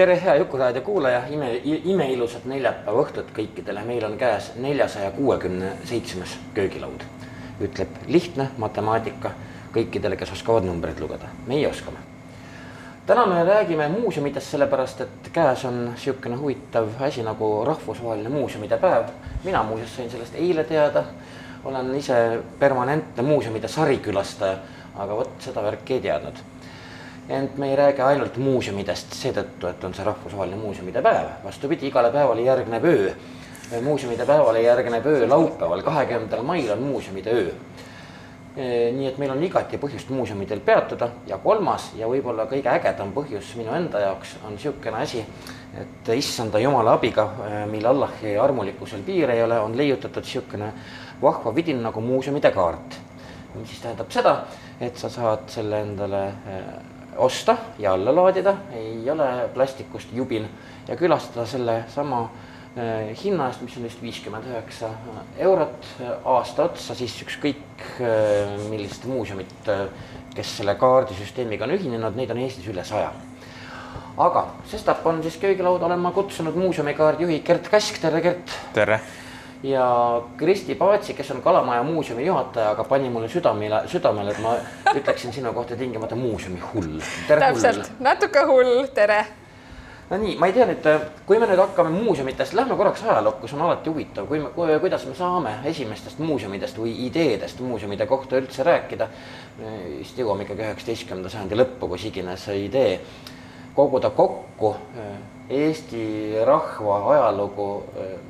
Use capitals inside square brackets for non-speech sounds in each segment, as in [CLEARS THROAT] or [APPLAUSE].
tere, hea Jukuraadio kuulaja, ime, imeilusat neljapäeva õhtut kõikidele, meil on käes neljasaja kuuekümne seitsmes köögilaud. ütleb lihtne matemaatika kõikidele, kes oskavad numbreid lugeda, meie oskame täna me räägime muuseumidest, sellepärast et käes on niisugune huvitav asi nagu rahvusvaheline muuseumide päev. mina muuseas sain sellest eile teada, olen ise permanentne muuseumide sarikülastaja, aga vot seda värki ei teadnud. Ent me ei räägi ainult muuseumidest seetõttu, et on see rahvusvaheline muuseumide päev, vastupidi, igale päevale järgneb öö. muuseumide päevale järgneb öö laupäeval, kahekümnendal mail on muuseumide öö nii et meil on igati põhjust muuseumidel peatuda ja kolmas ja võib-olla kõige ägedam põhjus minu enda jaoks on niisugune asi, et issanda jumala abiga, mille Allahi armulikkusel piire ei ole, on leiutatud niisugune vahva vidin nagu muuseumide kaart. mis siis tähendab seda, et sa saad selle endale osta ja alla laadida, ei ole plastikust jubin ja külastada sellesama hinna eest, mis on vist viiskümmend üheksa eurot aasta otsa, siis ükskõik millist muuseumit, kes selle kaardisüsteemiga on ühinenud, neid on Eestis üle saja. aga sestap on siis köögilauda olen ma kutsunud muuseumikaardi juhi Gert Kask, tere Gert. tere. Ja Kristi Paatsi, kes on Kalamaja muuseumi juhataja, aga pani mulle südamele, südamele, et ma ütleksin sinu kohta tingimata muuseumi hull. täpselt, natuke hull, tere. No nii, ma ei tea nüüd, kui me nüüd hakkame muuseumidest, lähme korraks ajalukku, see on alati huvitav, kui me, kuidas me saame esimestest muuseumidest või ideedest muuseumide kohta üldse rääkida. vist jõuame ikkagi üheksateistkümnenda sajandi lõppu, kus iganes see idee koguda kokku Eesti rahva ajalugu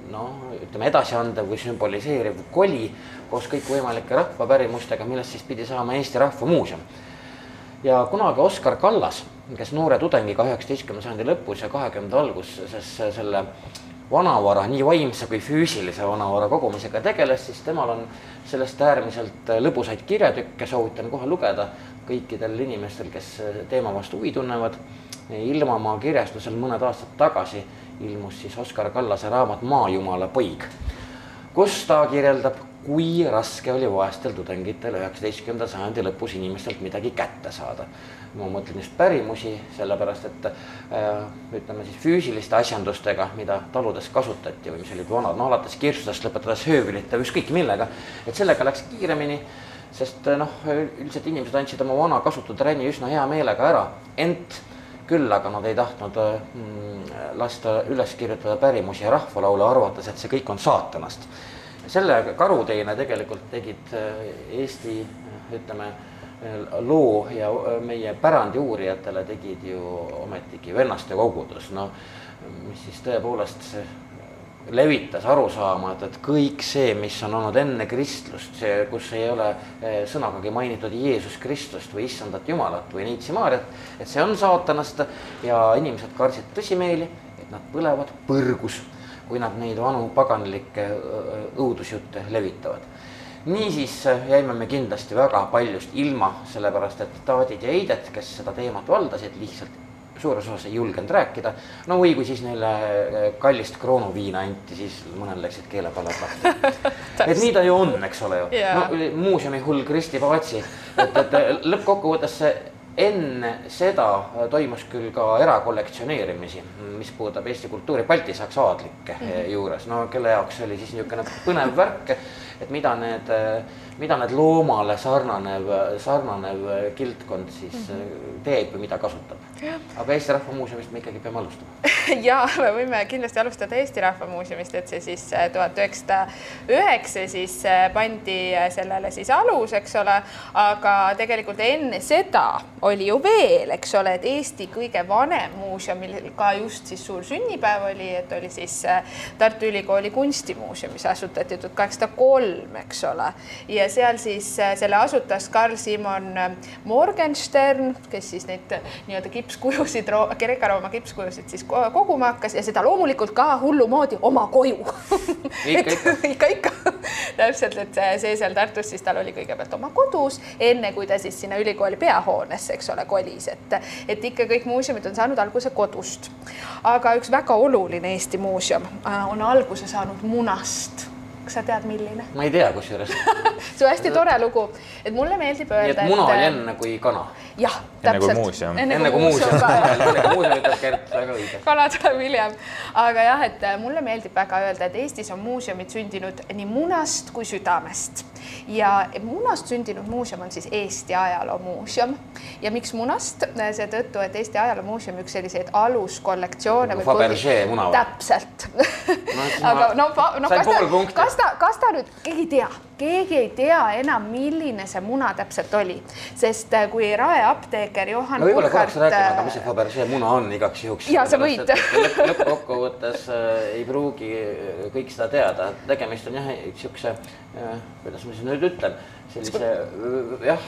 noh, ütleme edasiandev või sümboliseeriv koli koos kõikvõimalike rahvapärimustega, millest siis pidi saama Eesti Rahva Muuseum. ja kunagi Oskar Kallas kes noore tudengiga üheksateistkümnenda sajandi lõpus ja kahekümnenda alguses selle vanavara, nii vaimse kui füüsilise vanavara kogumisega tegeles, siis temal on sellest äärmiselt lõbusaid kirjatükke, soovitan kohe lugeda kõikidel inimestel, kes teema vastu huvi tunnevad. Ilmamaa kirjastusel mõned aastad tagasi ilmus siis Oskar Kallase raamat Maajumala poig, kus ta kirjeldab, kui raske oli vaestel tudengitel üheksateistkümnenda sajandi lõpus inimestelt midagi kätte saada. Ma mõtlen just pärimusi, sellepärast et äh, ütleme siis füüsiliste asjandustega, mida taludes kasutati või mis olid vanad, no alates kirstudest lõpetades höövlite ükskõik millega, et sellega läks kiiremini, sest noh, üldiselt inimesed andsid oma vana kasutatud räni üsna hea meelega ära, ent küll aga nad ei tahtnud mm, lasta üles kirjutada pärimusi ja rahvalaule, arvates, et see kõik on saatanast. selle karuteene tegelikult tegid Eesti ütleme loo ja meie pärandi uurijatele tegid ju ometigi vennaste kogudus, no mis siis tõepoolest levitas arusaama, et, et kõik see, mis on olnud enne kristlust, see, kus ei ole sõnagagi mainitud Jeesus Kristust või issandat Jumalat või Neitsi Maarjat, et see on saatanast ja inimesed kartsid tõsimeeli, et nad põlevad põrgus, kui nad neid vanu paganlikke õudusjutte levitavad. Niisiis jäime me kindlasti väga paljust ilma, sellepärast et taadid ja heided, kes seda teemat valdasid, lihtsalt suures osas ei julgenud rääkida. no või kui siis neile kallist kroonuviina anti, siis mõnel läksid keelepallad lahti. [LAUGHS] et nii ta ju on, eks ole ju yeah., no muuseumi hull Kristi Pavatsi, et, et lõppkokkuvõttes see enne seda toimus küll ka erakollektsioneerimisi, mis puudutab Eesti kultuuri baltisaksa aadlikke mm -hmm. juures, no kelle jaoks oli siis niisugune põnev värk et mida need, mida need loomale sarnanev, sarnanev kildkond siis mm -hmm. teeb või mida kasutab. aga Eesti Rahva Muuseumist me ikkagi peame alustama [LAUGHS] ja me võime kindlasti alustada Eesti Rahva Muuseumist, et see siis tuhat üheksasada üheksa siis pandi sellele siis alus, eks ole, aga tegelikult enne seda oli ju veel, eks ole, et Eesti kõige vanem muuseum, millel ka just siis suur sünnipäev oli, et oli siis Tartu Ülikooli kunstimuuseum, mis asutati tuhat kaheksasada kolm, eks ole. ja seal siis selle asutas Carl Simon Morgenstern, kes siis neid nii-öelda kipskujusid, Kreeka-Rooma kipskujusid siis koguma hakkas ja seda loomulikult ka hullumoodi oma koju [LAUGHS] ikka, ikka, [LAUGHS] ikka, ikka. täpselt, et see, see seal Tartus siis tal oli kõigepealt oma kodus, enne kui ta siis sinna ülikooli peahoonesse, eks ole, kolis, et, et ikka kõik muuseumid on saanud alguse kodust. aga üks väga oluline Eesti muuseum on alguse saanud munast kas sa tead, milline? ma ei tea, kusjuures [LAUGHS] see on hästi tore lugu, et mulle meeldib öelda. nii et muna oli enne kui kana? Jah, täpselt. enne kui muuseum. [LAUGHS] enne kui muuseum ütleb Gert, väga õige. kana tuleb hiljem. aga jah, et mulle meeldib väga öelda, et Eestis on muuseumid sündinud nii munast kui südamest ja munast sündinud muuseum on siis Eesti Ajaloomuuseum ja miks munast? seetõttu, et Eesti Ajaloomuuseumi üks selliseid aluskollektsioone nagu. Fabergé muna või? täpselt no, [LAUGHS] aga no, no kas ta, kas ta, kas ta nüüd, keegi ei tea, keegi ei tea enam, milline see muna täpselt oli, sest äh, kui raeapteeker Johan no võib-olla korraks rääkima, aga mis see Fabergé muna on igaks juhuks? ja sa võid. lõppkokkuvõttes äh, ei pruugi kõik seda teada, tegemist on jah, niisuguse äh,, kuidas ma siis nüüd ütlen, sellise äh, jah,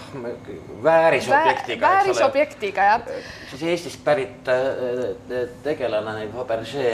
väärisobjektiga. väärisobjektiga jah. siis Eestist pärit äh, tegelane neid Fabergé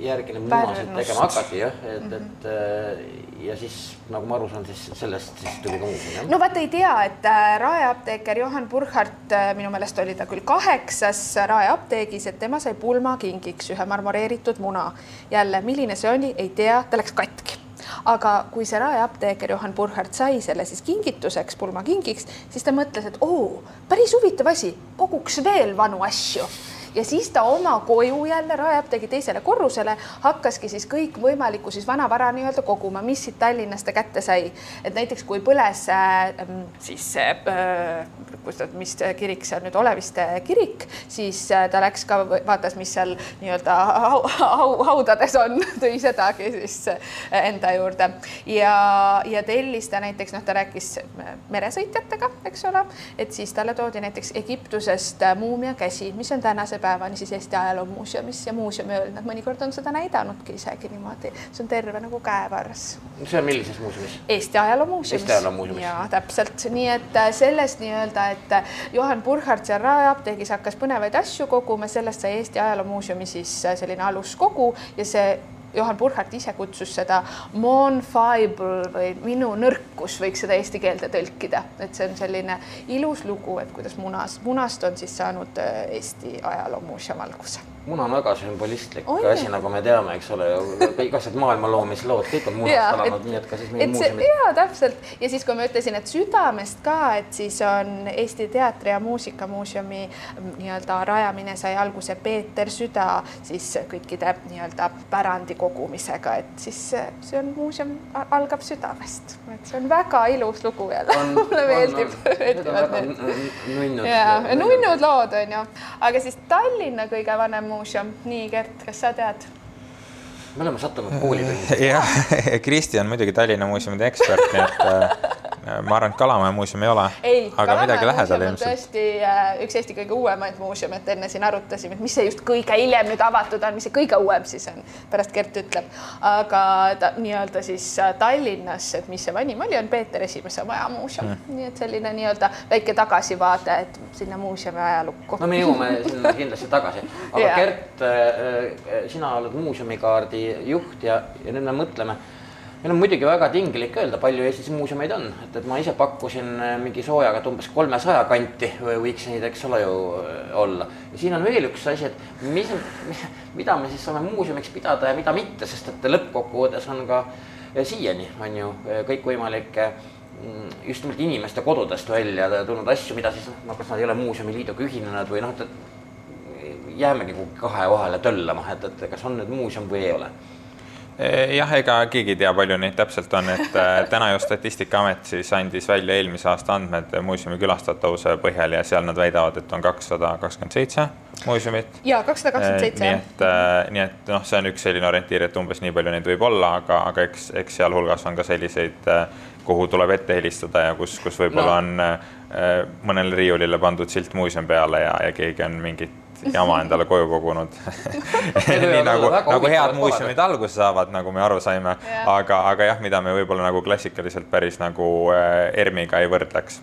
järgi neid munasid tegema hakati jah, et mm, -hmm. et äh, ja siis nagu ma aru saan, siis sellest siis tuli ka muuseum. no vaata ei tea, et raeapteeker Johan Burkhardt, minu meelest oli ta küll kaheksas raeapteegis, et tema sai pulmakingiks ühe marmoreeritud muna. jälle, milline see oli, ei tea, ta läks katki aga kui see raeapteeker Johan Burkhardt sai selle siis kingituseks, pulmakingiks, siis ta mõtles, et oo, päris huvitav asi, koguks veel vanu asju ja siis ta oma koju jälle raeapteegi teisele korrusele hakkaski siis kõikvõimalikku siis vanavara nii-öelda koguma, mis siit Tallinnast ta kätte sai. et näiteks kui põles äh, siis äh, kus ta, mis kirik see on nüüd, Oleviste kirik, siis äh, ta läks ka, vaatas, mis seal nii-öelda hau, hau, haudades on, [LAUGHS] tõi sedagi siis äh, enda juurde ja, ja tellis ta näiteks noh, ta rääkis meresõitjatega, eks ole, et siis talle toodi näiteks Egiptusest äh, muumia käsi, mis on tänase päevani siis Eesti Ajaloomuuseumis ja muuseumi öelnud, nad mõnikord on seda näidanudki isegi niimoodi, see on terve nagu käevarras. see on millises muuseumis? Eesti Ajaloomuuseumis. Eesti Ajaloomuuseumis. jaa, täpselt, nii et äh, sellest nii-öelda, et äh, Johan Burkhardt seal Raeapteegis hakkas põnevaid asju koguma, sellest sai Eesti Ajaloomuuseumi siis äh, selline aluskogu ja see Johan Burkhardt ise kutsus seda mon fibre või minu nõrkus, võiks seda eesti keelde tõlkida, et see on selline ilus lugu, et kuidas munas, munast on siis saanud Eesti Ajaloomuuseum alguse muna on väga sümbolistlik on, asi, nagu me teame, eks ole, igasugused maailma loomislood, kõik on munast alanud, nii et ka siis meie muuseumid. jaa, täpselt ja siis, kui ma ütlesin, et südamest ka, et siis on Eesti Teatri- ja Muusikamuuseumi mm, nii-öelda rajamine sai alguse Peeter Süda siis kõikide nii-öelda pärandi kogumisega, et siis see on muuseum algab südamest, et see on väga ilus lugu jälle, [LAUGHS] mulle meeldib. Need on väga nunnud. nunnud lood on ju, aga siis Tallinna kõige vanem muuseum, nii Gert, kas sa tead? me oleme sattunud koolipõhjaks. [LAUGHS] jah, Kristi on muidugi Tallinna muuseumide ekspert, nii et äh, ma arvan, et Kalamaja muuseum ei ole. aga midagi lähedal ilmselt. tõesti äh, üks Eesti kõige uuemaid muuseume, et enne siin arutasime, et mis see just kõige hiljem nüüd avatud on, mis see kõige uuem siis on, pärast Gert ütleb. aga ta nii-öelda siis äh, Tallinnas, et mis see vanim oli, on Peeter Esimese Maja muuseum mm., nii et selline nii-öelda väike tagasivaade, et sinna muuseumi ajalukku. no me jõuame sinna kindlasti tagasi, aga [LAUGHS] yeah. Gert, äh, sina oled muuseumikaardi juht ja, ja nüüd me mõtleme meil on muidugi väga tinglik öelda, palju Eestis muuseumeid on, et, et ma ise pakkusin äh, mingi soojaga, et umbes kolmesaja kanti võiks neid, eks ole ju äh, olla. ja siin on veel üks asi, et mis, [LAUGHS] mida me siis saame muuseumiks pidada ja mida mitte, sest et lõppkokkuvõttes on ka siiani on ju kõikvõimalikke mm, just nimelt inimeste kodudest välja tulnud asju, mida siis noh, kas nad ei ole muuseumiliiduga ühinenud või noh, et jäämegi kuhugi kahe vahele töllama, et, et kas on nüüd muuseum või ei ole jah, ega keegi ei tea, palju neid täpselt on, et äh, täna ju Statistikaamet siis andis välja eelmise aasta andmed muuseumi külastatavuse põhjal ja seal nad väidavad, et on kakssada kakskümmend seitse muuseumit. ja kakssada kakskümmend seitse, jah. nii et, nii et noh, see on üks selline orientiir, et umbes nii palju neid võib olla, aga, aga eks, eks sealhulgas on ka selliseid, kuhu tuleb ette helistada ja kus, kus võib-olla no. on mõnele riiulile pandud silt muuseum peale ja, ja keegi on mingit [LAUGHS] jama endale koju kogunud. [LAUGHS] Nii nagu, nagu head muuseumid alguse saavad, nagu me aru saime, aga, aga jah, mida me võib-olla nagu klassikaliselt päris nagu äh, ERM-iga ei võrdleks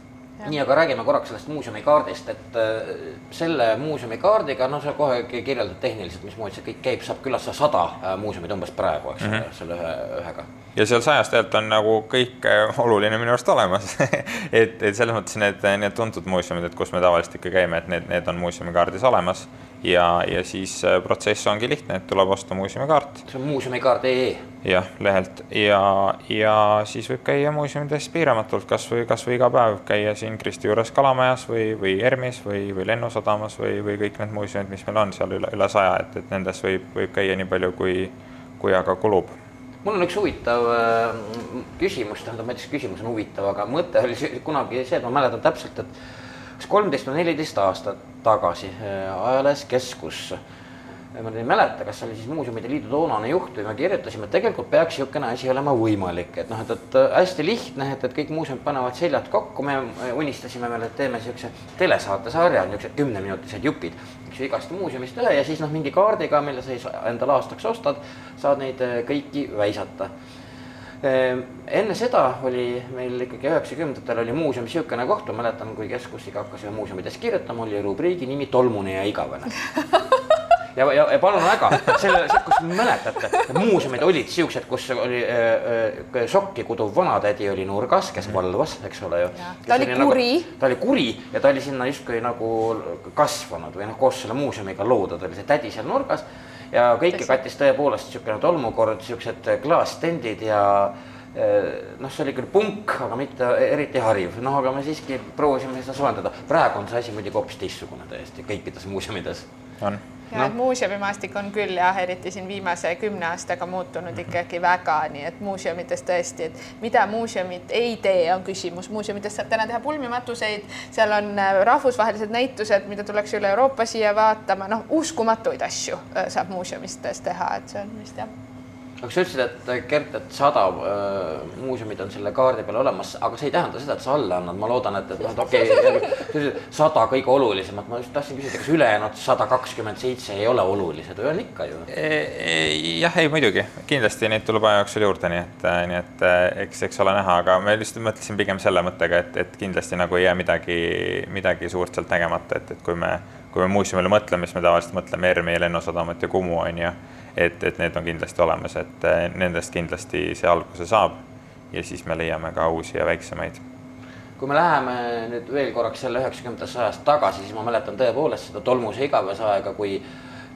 nii, aga räägime korraks sellest muuseumikaardist, et äh, selle muuseumikaardiga, no sa kohe kirjeldad tehniliselt, mismoodi see kõik käib, saab külastada sada äh, muuseumit umbes praegu, eks ole mm -hmm., selle ühe, ühega. ja seal sajast tegelikult on nagu kõik äh, oluline minu arust olemas [LAUGHS] et, et selles mõttes need, need tuntud muuseumid, et kus me tavaliselt ikka käime, et need, need on muuseumikaardis olemas ja, ja siis äh, protsess ongi lihtne, et tuleb osta muuseumikaart. see on muuseumikaart.ee. jah, lehelt ja, ja siis võib käia muuseumides piiramatult, kasvõi, kasvõi iga päev käia siin Kristi juures Kalamajas või, või ERM-is või, või Lennusadamas või, või kõik need muuseumid, mis meil on seal üle, üle saja, et, et nendes võib, võib käia nii palju, kui, kui aga kulub mul on üks huvitav äh, küsimus, tähendab, ma ei tea, kas küsimus on huvitav, aga mõte oli kunagi see, et ma mäletan täpselt, et kas kolmteist või neliteist aastat tagasi äh, ajalehes Keskus. ma ei mäleta, kas see oli siis Muuseumide Liidu toonane juht või me kirjutasime, et tegelikult peaks niisugune asi olema võimalik, et noh, et, et äh, hästi lihtne, et, et kõik muuseumid panevad seljad kokku, me unistasime veel, et teeme niisuguse telesaatesarja, niisugused kümneminutised jupid, üks igast muuseumist ühe ja siis noh, mingi kaardiga, mille sa endale aastaks ostad, saad neid äh, kõiki väisata enne seda oli meil ikkagi üheksakümnendatel oli muuseumis niisugune koht, ma mäletan, kui keskusiga hakkas ühe muuseumides kirjutama, oli rubriigi nimi Tolmune ja igavene ja, ja, ja palun väga, selle, kus mäletate, muuseumid olid siuksed, kus oli äh, äh, šokki kuduv vanatädi oli nurgas, kes valvas, eks ole ju. ta oli nagu- kuri nagu,. ta oli kuri ja ta oli sinna justkui nagu kasvanud või noh, koos selle muuseumiga loodud oli see tädi seal nurgas ja kõike kattis tõepoolest niisugune tolmukord, niisugused klaasstendid ja eh, noh, see oli küll punk, aga mitte eriti hariv, noh, aga me siiski proovisime seda soojendada. praegu on see asi muidugi hoopis teistsugune täiesti kõikides muuseumides. on ja no. et muuseumimaastik on küll jah, eriti siin viimase kümne aastaga muutunud ikkagi väga, nii et muuseumides tõesti, et mida muuseumid ei tee, on küsimus. muuseumides saab täna teha pulmimatuseid, seal on äh, rahvusvahelised näitused, mida tullakse üle Euroopa siia vaatama, noh, uskumatuid asju äh, saab muuseumites teha, et see on vist jah aga sa ütlesid, et Gert, et sada äh, muuseumit on selle kaardi peal olemas, aga see ei tähenda seda, et sa alla annad, ma loodan, et, et noh, et okei [LAUGHS] okay,, sada kõige olulisemat, ma just tahtsin küsida, kas ülejäänud sada kakskümmend seitse ei ole olulised? Või on ikka ju? E, e, jah, ei muidugi, kindlasti neid tuleb aja jooksul juurde, nii et, nii et e, eks, eks ole näha, aga ma lihtsalt mõtlesin pigem selle mõttega, et, et kindlasti nagu ei jää midagi, midagi suurt sealt nägemata, et, et kui me, kui me muuseumile mõtleme, siis me tavaliselt mõtleme ERM-i, Lennusadamat ja Kumu on ju et, et need on kindlasti olemas, et eh, nendest kindlasti see alguse saab ja siis me leiame ka uusi ja väiksemaid. kui me läheme nüüd veel korraks selle üheksakümnendasse ajast tagasi, siis ma mäletan tõepoolest seda tolmuse igavesaega, kui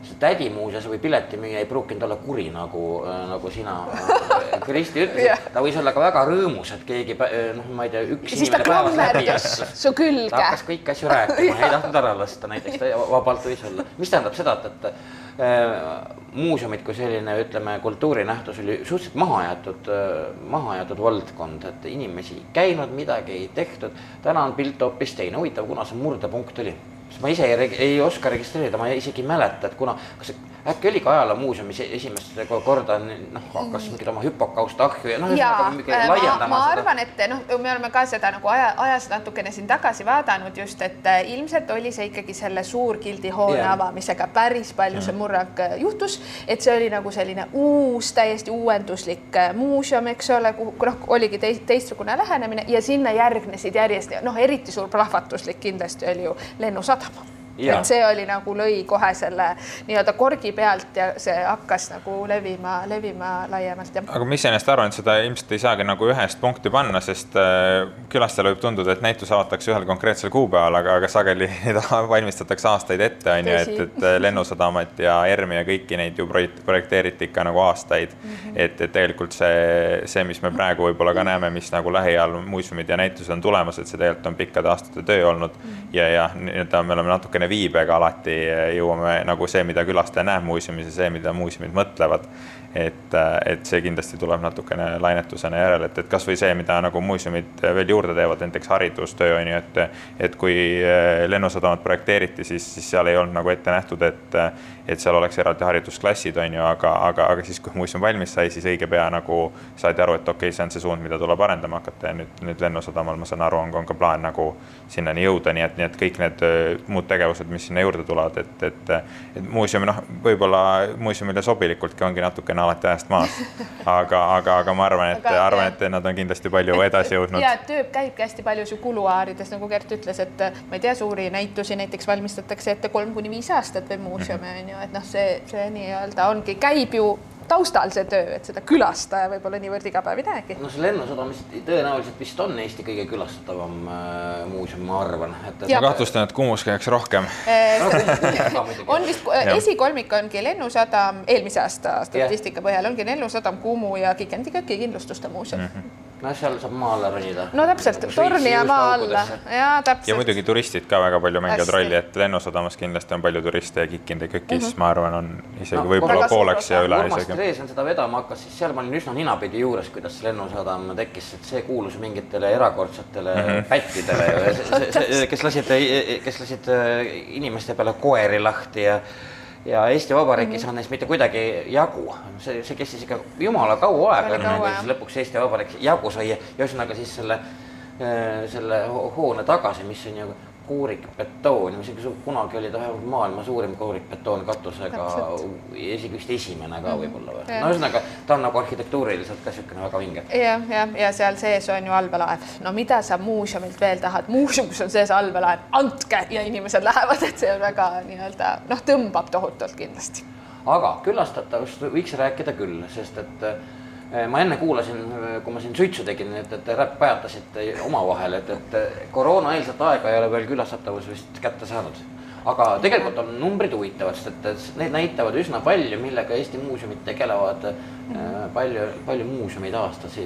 see tädi muuseas või piletimüüja ei pruukinud olla kuri, nagu, äh, nagu sina, äh, Kristi ütlesid [LAUGHS] ta võis olla ka väga rõõmus, et keegi noh, ma ei tea, üks päevas läbi [LAUGHS] astus. su külge. ta hakkas kõiki asju rääkima, [LAUGHS] ei tahtnud ära lasta, näiteks ta vabalt võis olla. mis tähendab seda, et, et Äh, muuseumid kui selline, ütleme, kultuurinähtus oli suhteliselt maha jäetud, äh, maha jäetud valdkond, et inimesi ei käinud, midagi ei tehtud. täna on pilt hoopis teine, huvitav, kuna see murdepunkt oli? Sest ma ise ei, ei oska registreerida, ma isegi ei mäleta, et kuna, kas äkki oligi ajaloomuuseumis esimest korda noh, hakkas mingit oma hüpokaust ahju ja noh, ühesõnaga äh, laiendama ma, arvan, et noh, me oleme ka seda nagu aja, ajas natukene siin tagasi vaadanud just, et äh, ilmselt oli see ikkagi selle suurgildi hoone yeah. avamisega päris palju yeah. see murrang äh, juhtus, et see oli nagu selline uus, täiesti uuenduslik muuseum, eks ole, kuhu noh, oligi teist, teistsugune lähenemine ja sinna järgnesid järjest noh, eriti suur plahvatuslik kindlasti oli ju Lennusadam et see oli nagu lõi kohe selle nii-öelda korgi pealt ja see hakkas nagu levima, levima laiemalt aga ma iseenesest arvan, et seda ilmselt ei saagi nagu ühest punkti panna, sest äh, külastajale võib tunduda, et näitus avatakse ühel konkreetsel kuupäeval, aga, aga sageli [LAUGHS] neid valmistatakse aastaid ette, on ju, et, et äh, Lennusadamat ja ERM-i ja kõiki neid ju projekteeriti ikka nagu aastaid mm. -hmm. et, et tegelikult see, see, mis me praegu võib-olla ka näeme, mis nagu lähiajal muuseumid ja näitused on tulemas, et see tegelikult on pikkade aastate töö olnud mm -hmm. ja, ja nii-öelda me oleme natuke natukene viibega alati jõuame nagu see, mida külastaja näeb muuseumis ja see, mida muuseumid mõtlevad et, et see kindlasti tuleb natukene lainetusena järele, et, et kasvõi see, mida nagu muuseumid veel juurde teevad, näiteks haridustöö on ju, et et kui eh, lennusadamat projekteeriti, siis, siis seal ei olnud nagu ette nähtud, et et seal oleks eraldi haridusklassid, on ju, aga, aga, aga siis, kui muuseum valmis sai, siis õige pea nagu saadi aru, et okei okay,, see on see suund, mida tuleb arendama hakata ja nüüd, nüüd Lennusadamal, ma saan aru, on, on ka plaan nagu sinnani jõuda, nii et, nii et kõik need eh, muud tegevused, mis sinna juurde tulevad, et, et et muuseum noh, võib-olla muuseumile sobilikultki ongi natukene on alati ajast maas. aga, aga, aga ma arvan, et aga, arvan, et nad on kindlasti palju edasi jõudnud. ja töö käibki hästi palju su kuluaarides, nagu Gert ütles, et ma ei tea, suuri näitusi näiteks valmistatakse ette kolm kuni viis aastat veel muuseumi on ju, et noh, see, see nii-öelda ongi, käib ju taustal see töö, et seda külastaja võib-olla niivõrd iga päev ei näegi. no see Lennusadam vist tõenäoliselt vist on Eesti kõige külastatavam äh, muuseum, ma arvan, et, ma kahtlustan, et Kumus käiakse rohkem. On vist, esikolmik ongi Lennusadam, eelmise aasta statistika põhjal ongi Lennusadam, Kumu ja Kikendiköki kindlustuste muuseum. Mm. -hmm no seal saab maa alla ronida. no täpselt, torni ja maa alla ja täpselt. ja muidugi turistid ka väga palju mängivad Hästi. rolli, et Lennusadamas kindlasti on palju turiste ja Kikinde kökis mm, -hmm. ma arvan, on isegi no, võib-olla pooleks ja üle isegi. Urmas Dreesen seda vedama hakkas, siis seal ma olin üsna ninapidi juures, kuidas Lennusadam tekkis, et see kuulus mingitele erakordsetele mm -hmm. pättidele, [LAUGHS] kes lasid, kes lasid äh, inimeste peale koeri lahti ja ja Eesti Vabariik ei mm -hmm. saanud neist mitte kuidagi jagu, see, see kestis ikka jumala kaua aega, siis lõpuks Eesti Vabariik jagu sai ja ühesõnaga siis selle, äh, selle hoone tagasi, mis on ju kuurikbetoon, mis kunagi oli ta maailma suurim kuurikbetoon katusega, isegi vist esimene ka mhm. võib-olla või? no ühesõnaga, ta on nagu arhitektuuriliselt ka niisugune väga vinge. jah, jah, ja seal sees on ju allveelaev, no mida sa muuseumilt veel tahad, muuseum, kus on sees allveelaev, andke ja inimesed lähevad, et see on väga nii-öelda noh, tõmbab tohutult kindlasti. aga külastatavust võiks rääkida küll, sest et Eh, ma enne kuulasin, eh, kui ma siin suitsu tegin, et, et pajatasite omavahel, et, et koroonaeelset aega ei ole veel külastatavus vist kätte saanud. aga tegelikult on numbrid huvitavad, sest et need näitavad üsna palju, millega Eesti muuseumid tegelevad. Eh, palju, palju muuseumeid aastas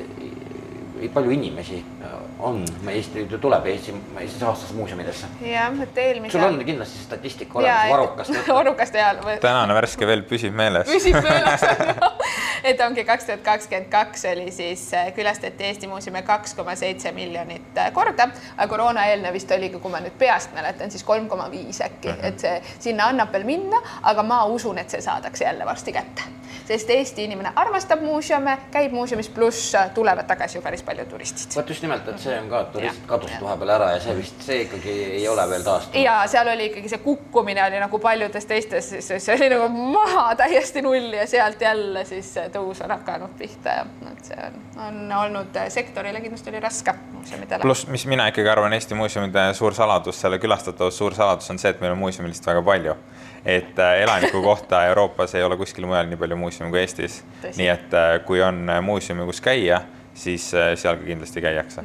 palju inimesi äh, on, Eesti, tuleb Eesti, Eestis aastas muuseumidesse. jah, et eelmise. sul on kindlasti statistika olemas, varrukast. [LAUGHS] varrukast ja. tänane värske veel püsib meeles. püsib meeles [LAUGHS] [LAUGHS] et ongi kaks tuhat kakskümmend kaks oli siis, äh, külastati Eesti muuseume kaks koma seitse miljonit äh, korda, aga koroona eelne vist oligi, kui ma nüüd peast mäletan, siis kolm koma viis äkki mm, -hmm. et see sinna annab veel minna, aga ma usun, et see saadakse jälle varsti kätte, sest Eesti inimene armastab muuseume, käib muuseumis, pluss tulevad tagasi ju päris palju turistid. vot just nimelt, et see on ka, turistid kadusid vahepeal ära ja see vist, see ikkagi ei ole veel taastunud. ja seal oli ikkagi see kukkumine oli nagu paljudes teistes, see oli nagu maha täiesti nulli ja sealt jälle siis tõus on hakanud pihta ja et see on, on olnud sektorile kindlasti oli raske muuseumidele. pluss, mis mina ikkagi arvan, Eesti muuseumide suur saladus, selle külastatavus suur saladus on see, et meil on muuseume lihtsalt väga palju et äh, elaniku kohta Euroopas ei ole kuskil mujal nii palju muuseume kui Eestis. nii et äh, kui on muuseumi, kus käia, siis äh, seal ka kindlasti käiakse.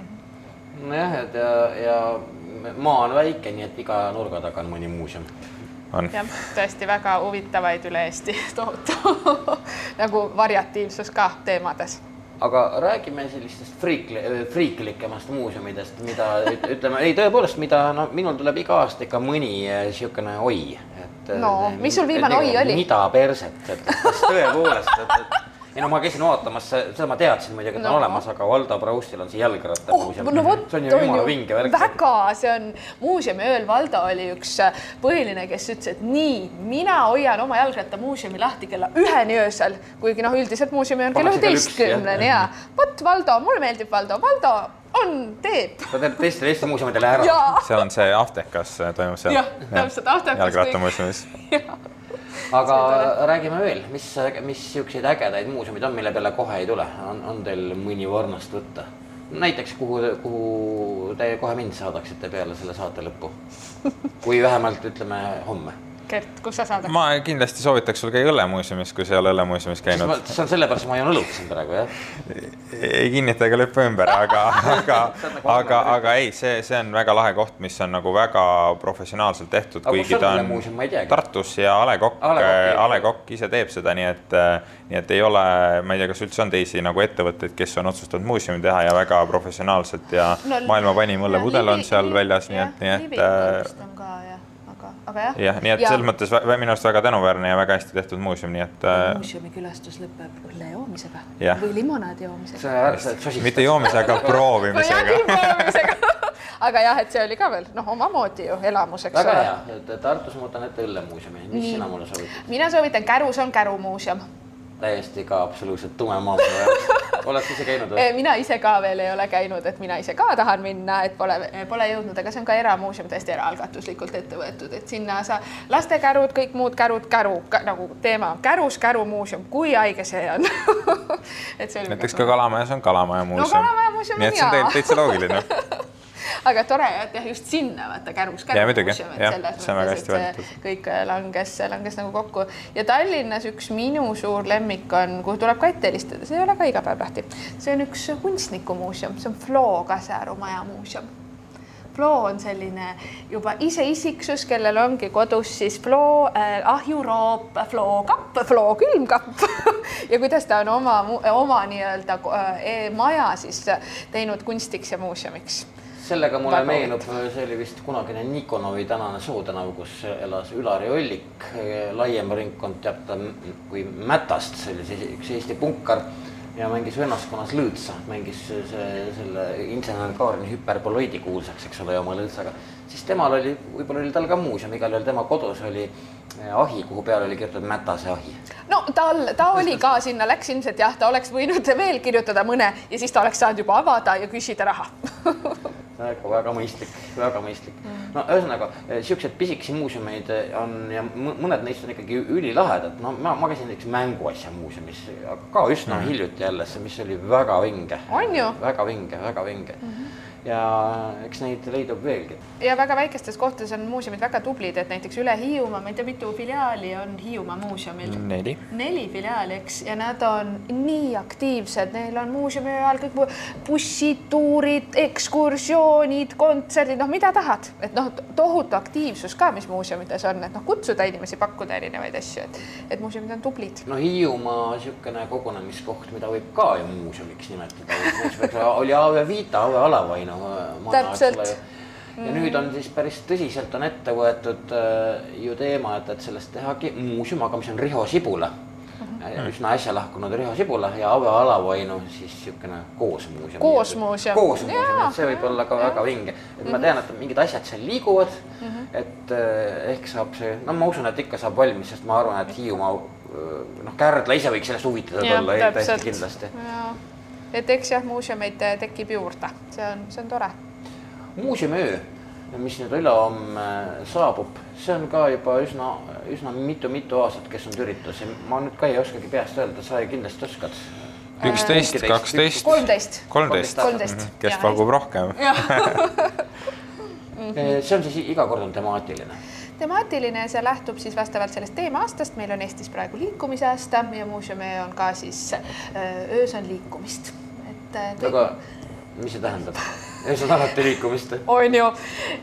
nojah, et ja, ja maa on väike, nii et iga nurga taga on mõni muuseum. jah, tõesti väga huvitavaid üle Eesti [LAUGHS] tohutu nagu variatiivsus ka teemades aga räägime sellistest friikli, friiklikemast muuseumidest, mida ütleme, ei tõepoolest, mida no minul tuleb iga aasta ikka mõni niisugune äh, oi, et. no mis sul viimane oi oli? mida perset, et kas tõepoolest, et, et ei no ma käisin vaatamas, seda ma teadsin muidugi, et no. on olemas, aga Valdo Praustil on see jalgrattamuuseum oh,. no [LAUGHS] vot, see on ju jumala vinge värk. väga, see on muuseumi ööl, Valdo oli üks äh, põhiline, kes ütles, et nii, mina hoian oma jalgrattamuuseumi lahti kella üheni öösel, kuigi noh, üldiselt muuseumi on kella üheteistkümneni ja vot Valdo, mulle meeldib Valdo, Valdo on, teeb. ta teeb teistele Eesti muuseumidele ära. seal on see Aftekas toimub seal. jah, täpselt Aftekas. jalgrattamuuseumis [LAUGHS] aga räägime veel, mis, mis siukseid ägedaid muuseumeid on, mille peale kohe ei tule, on, on teil mõni varnast võtta? näiteks kuhu, kuhu te kohe mind saadaksite peale selle saate lõppu? kui vähemalt ütleme homme Gert, kus sa saadad? ma kindlasti soovitaks sul käia Õllemuuseumis, kui sa ei ole Õllemuuseumis käinud. see on sellepärast, ma joon õlut siin praegu, jah? ei kinnita ega lükka ümber, aga, [LAUGHS] aga, nagu aga, aga ei, see, see on väga lahe koht, mis on nagu väga professionaalselt tehtud, kuigi ta on Tartus ja A Le Coq, A Le Coq ise teeb seda, nii et, nii et ei ole, ma ei tea, kas üldse on teisi nagu ettevõtteid, kes on otsustanud muuseumi teha ja väga professionaalselt ja no, maailma vanim õllepudel on seal väljas, nii et, nii et. Aga aga jah. jah, nii et selles mõttes minu arust väga tänuväärne ja väga hästi tehtud muuseum, nii et äh, muuseumi külastus lõpeb õlle joomisega Jah. või limonaadi joomisega. see, see sosistas. mitte joomisega, proovimisega. [LAUGHS] aga jah, et see oli ka veel noh, omamoodi ju elamus, eks väga ole hea, et Tartus ma võtan ette õllemuuseumi, mis sina mulle soovitad? mina soovitan Kärus on Kärumuuseum. Täiesti ka absoluutselt tume maa minu jaoks. oled sa ise käinud või? [LAUGHS] mina ise ka veel ei ole käinud, et mina ise ka tahan minna, et pole, pole jõudnud, aga see on ka eramuuseum täiesti eraalgatuslikult ette võetud, et sinna sa lastekärud, kõik muud kärud, käru ka, nagu teema kärus, kärumuuseum, kui haige see on [LAUGHS] et see oli näiteks ka Kalamajas on Kalamaja muuseum. Kalamaja muuseum on nii et see on täitsa loogiline. [LAUGHS] aga tore, et jah, just sinna vaata Kärus. Jaa, muidugi. Jah, see on väga hästi valitud. kõik langes, langes nagu kokku ja Tallinnas üks minu suur lemmik on, kuhu tuleb ka ette helistada, see ei ole ka iga päev lahti. see on üks kunstnikumuuseum, see on Flo Kasearu maja muuseum. Flo on selline juba iseisiksus, kellel ongi kodus siis Flo äh, ahjuroop, Flo kapp, Flo külmkapp [LAUGHS] ja kuidas ta on oma, oma nii-öelda äh, e maja siis teinud kunstiks ja muuseumiks sellega mulle Väga meenub, see oli vist kunagine Nikonovi tänane Sootänav, kus elas Ülari Ollik, laiem ringkond teab ta kui Mätast, see oli üks Eesti punkar ja mängis vennaskonnas lõõtsa, mängis see, selle insener Kaarini hüperboloidi kuulsaks, eks ole, oma lõõtsaga. siis temal oli, võib-olla oli tal ka muuseum, igal juhul tema kodus oli eh, ahi, kuhu peale oli kirjutatud Mätase ahi. no tal, ta oli ka sinna, läks ilmselt jah, ta oleks võinud veel kirjutada mõne ja siis ta oleks saanud juba avada ja küsida raha [LAUGHS] väga, mõistlik, väga mõistlik no ühesõnaga siuksed pisikesi muuseumeid on ja mõ- mõned neist on ikkagi ülilahedad, no ma, ma käisin näiteks mänguasja muuseumis ka üsna mm. hiljuti jälle, mis oli väga vinge. Väga vinge, väga vinge mm. -hmm. Ja eks neid leidub veelgi. ja väga väikestes kohtades on muuseumid väga tublid, et näiteks üle Hiiumaa, ma ei tea, mitu filiaali on Hiiumaa muuseumil? Neli. neli filiaali, eks, ja nad on nii aktiivsed, neil on muuseumi ajal kõik bussid, tuurid, ekskursioonid, kontserdid, noh, mida tahad, et noh, tohutu aktiivsus ka, mis muuseumides on, et noh, kutsuda inimesi, pakkuda erinevaid asju, et, et muuseumid on tublid. no Hiiumaa niisugune kogunemiskoht, mida võib ka ju muuseumiks nimetada, oli Aave Vita, Aave Alavainu maja, ja nüüd on siis päris tõsiselt on ette võetud äh, ju teema, et, et sellest tehagi muuseum, aga mis on Riho Sibula Mhm. üsna äsja lahkunud Riho Sibula ja Aave Alavainu siis niisugune koosmuuseum. Koosmuuseum. koosmuuseum, et see võib olla ka väga vinge, et ma tean, et mingid asjad seal liiguvad mm. -hmm. et äh, ehk saab see, no ma usun, et ikka saab valmis, sest ma arvan, et Hiiumaa äh, noh, Kärdla ise võiks sellest huvitatud olla täiesti kindlasti. Et eks jah, muuseumeid eh, tekib juurde, see on, see on tore. muuseumiöö, mis nüüd ülehomme saabub, see on ka juba üsna, üsna mitu-mitu aastat kestnud üritus ja ma nüüd ka ei oskagi peast öelda, sa kindlasti oskad. üksteist, kaksteist, kolmteist. kolmteist. kolmteist. kes pakub rohkem? [LAUGHS] [LAUGHS] see on siis iga kord on temaatiline. temaatiline, see lähtub siis vastavalt sellest teema-aastast, meil on Eestis praegu liikumise aasta ja muuseumi on ka siis äh, öös on liikumist, et kõik aga mis see tähendab? öös on alati liikumist. on ju,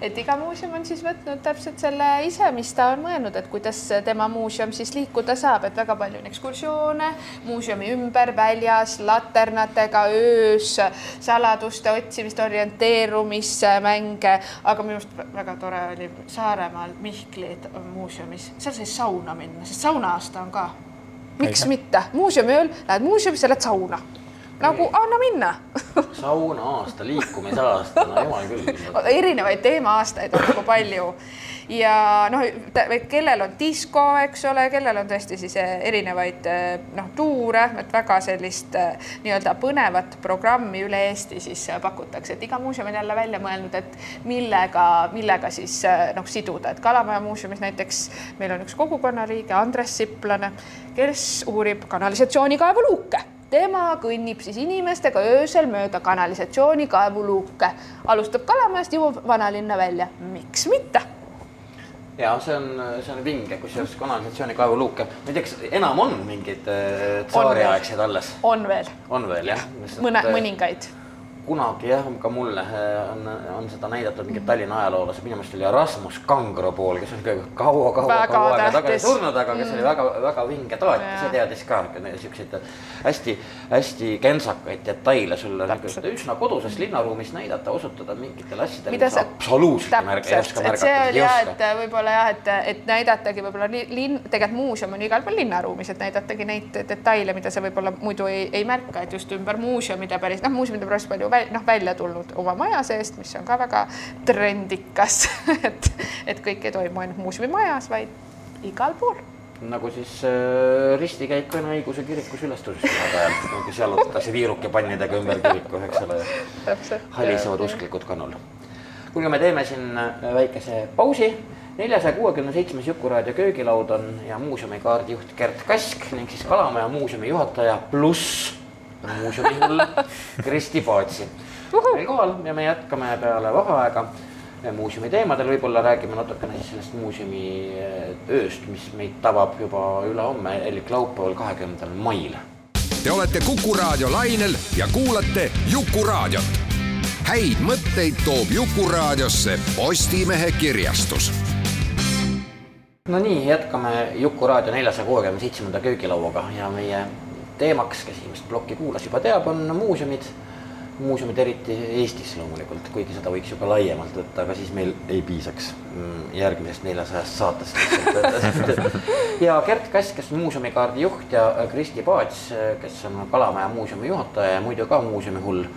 et iga muuseum on siis võtnud täpselt selle ise, mis ta on mõelnud, et kuidas tema muuseum siis liikuda saab, et väga palju on ekskursioone muuseumi ümber, väljas, laternatega, öös, saladuste otsimist, orienteerumismänge, aga minu arust väga tore oli Saaremaal Mihkli muuseumis, seal sai sauna minna, sest sauna-aasta on ka. miks Õige. mitte, muuseumi ööl lähed muuseumisse, lähed sauna, nagu anna minna. [LAUGHS] Sauna aasta, liikumisaasta, no jumal küll. erinevaid teema-aastaid on nagu palju. Ja noh, kellel on disko, eks ole, kellel on tõesti siis eh, erinevaid eh, noh, tuure, et väga sellist eh, nii-öelda põnevat programmi üle Eesti siis pakutakse, et iga muuseum on jälle välja mõelnud, et millega, millega siis noh, siduda, et Kalamaja muuseumis näiteks meil on üks kogukonnaliige Andres Siplane, kes uurib kanalisatsioonikaevu luuke tema kõnnib siis inimestega öösel mööda kanalisatsioonikaevuluuke, alustab Kalamajast, jõuab vanalinna välja, miks mitte? Ja see on, see on vinge, kusjuures kanalisatsioonikaevuluuke, ma ei tea, kas enam on mingeid äh, tsaariaegseid alles, on veel. On veel jah? mõne, mõningaid. Kunagi jah, ka mulle äh, on, on seda näidatud mingid Tallinna ajaloolased, minu meelest oli Rasmus Kangro pool, kes on kaua-kaua-kaua aega tagasi surnud, aga kes oli väga-väga mm. vinge taat, see teadis ka siukseid hästi-hästi kentsakaid detaile sulle üsna koduses linnaruumis näidata, osutada mingitele asjadele, mis absoluutselt ei oska märgata. see oli jah, et võib-olla jah, et, et näidatagi võib-olla linn, tegelikult muuseum on igal pool linnaruumis, et näidatagi neid detaile, mida sa võib-olla muidu ei, ei märka, et just ümber muuseumide päris, noh, muuseumide päris palju noh, välja tulnud oma maja seest, mis on ka väga trendikas [LAUGHS] et, et kõik ei toimu ainult muuseumi majas, vaid igal pool nagu siis äh, ristikäik Vene õigeusu kirikus ülestõusmispühade ajal, kus jalutatakse viirukepannidega ümber kiriku, eks ole. halisevad usklikud kannul. kuulge, me teeme siin äh, väikese pausi neljasaja kuuekümne seitsmes Jukuraadio köögilaud on ja muuseumi kaardijuht Gert Kask ning siis Kalamaja muuseumi juhataja pluss muuseumi hull [LAUGHS] Kristi Paatsi. meil kohal ja me jätkame peale vaheaega muuseumi teemadel, võib-olla räägime natukene siis sellest muuseumi eh, ööst, mis meid tabab juba ülehomme, elik laupäeval, kahekümnendal mail. Te olete Kuku raadio lainel ja kuulate Jukuraadiot. häid mõtteid toob Jukuraadiosse Postimehe kirjastus no nii, jätkame Jukuraadio neljasaja kuuekümne seitsmenda köögilauaga ja meie teemaks, kes esimest plokki kuulas, juba teab, on muuseumid. muuseumid eriti Eestis loomulikult, kuigi seda võiks ju ka laiemalt võtta, aga siis meil ei piisaks mm, järgmisest neljasajast saatest. [LAUGHS] ja Gert Kass, kes on muuseumikaardi juht ja Kristi Paats, kes on Kalamaja muuseumi juhataja ja muidu ka muuseumi hull,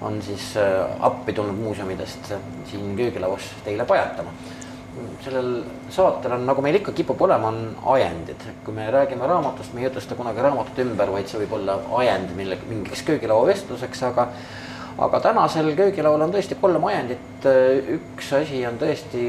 on siis äh, appi tulnud muuseumidest siin köögilauas teile pajatama sellel saatel on, nagu meil ikka kipub olema, on ajendid. kui me räägime raamatust, me ei jutusta kunagi raamatut ümber, vaid see võib olla ajend mille, mingiks köögilauavestluseks, aga aga tänasel köögilaul on tõesti kolm ajendit. üks asi on tõesti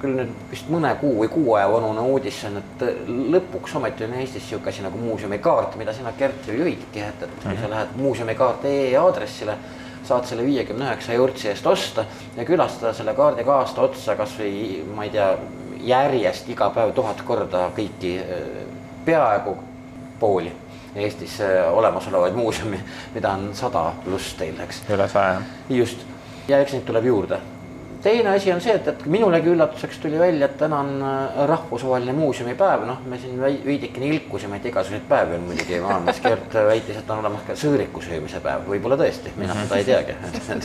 küll nüüd vist mõne kuu või kuu aja vanune uudis on, et lõpuks ometi on Eestis niisugune asi nagu muuseumikaart, mida sina, Gert, ju juhidki, et, et kui sa lähed muuseumikaart.ee aadressile saad selle viiekümne üheksa eurtsi eest osta ja külastada selle kaardiga aasta otsa kasvõi ma ei tea, järjest iga päev tuhat korda kõiki peaaegu pooli Eestis olemasolevaid muuseume, mida on sada pluss teil, eks. üle saja. just, ja eks neid tuleb juurde teine asi on see, et, et minulegi üllatuseks tuli välja, et täna on äh, rahvusvaheline muuseumipäev, noh, me siin veidikene ilkusime, et igasuguseid päevi on muidugi. Maailmas. Gert [LAUGHS] väitis, et on olemas ka sõõriku söömise päev, võib-olla tõesti, mina seda ei teagi.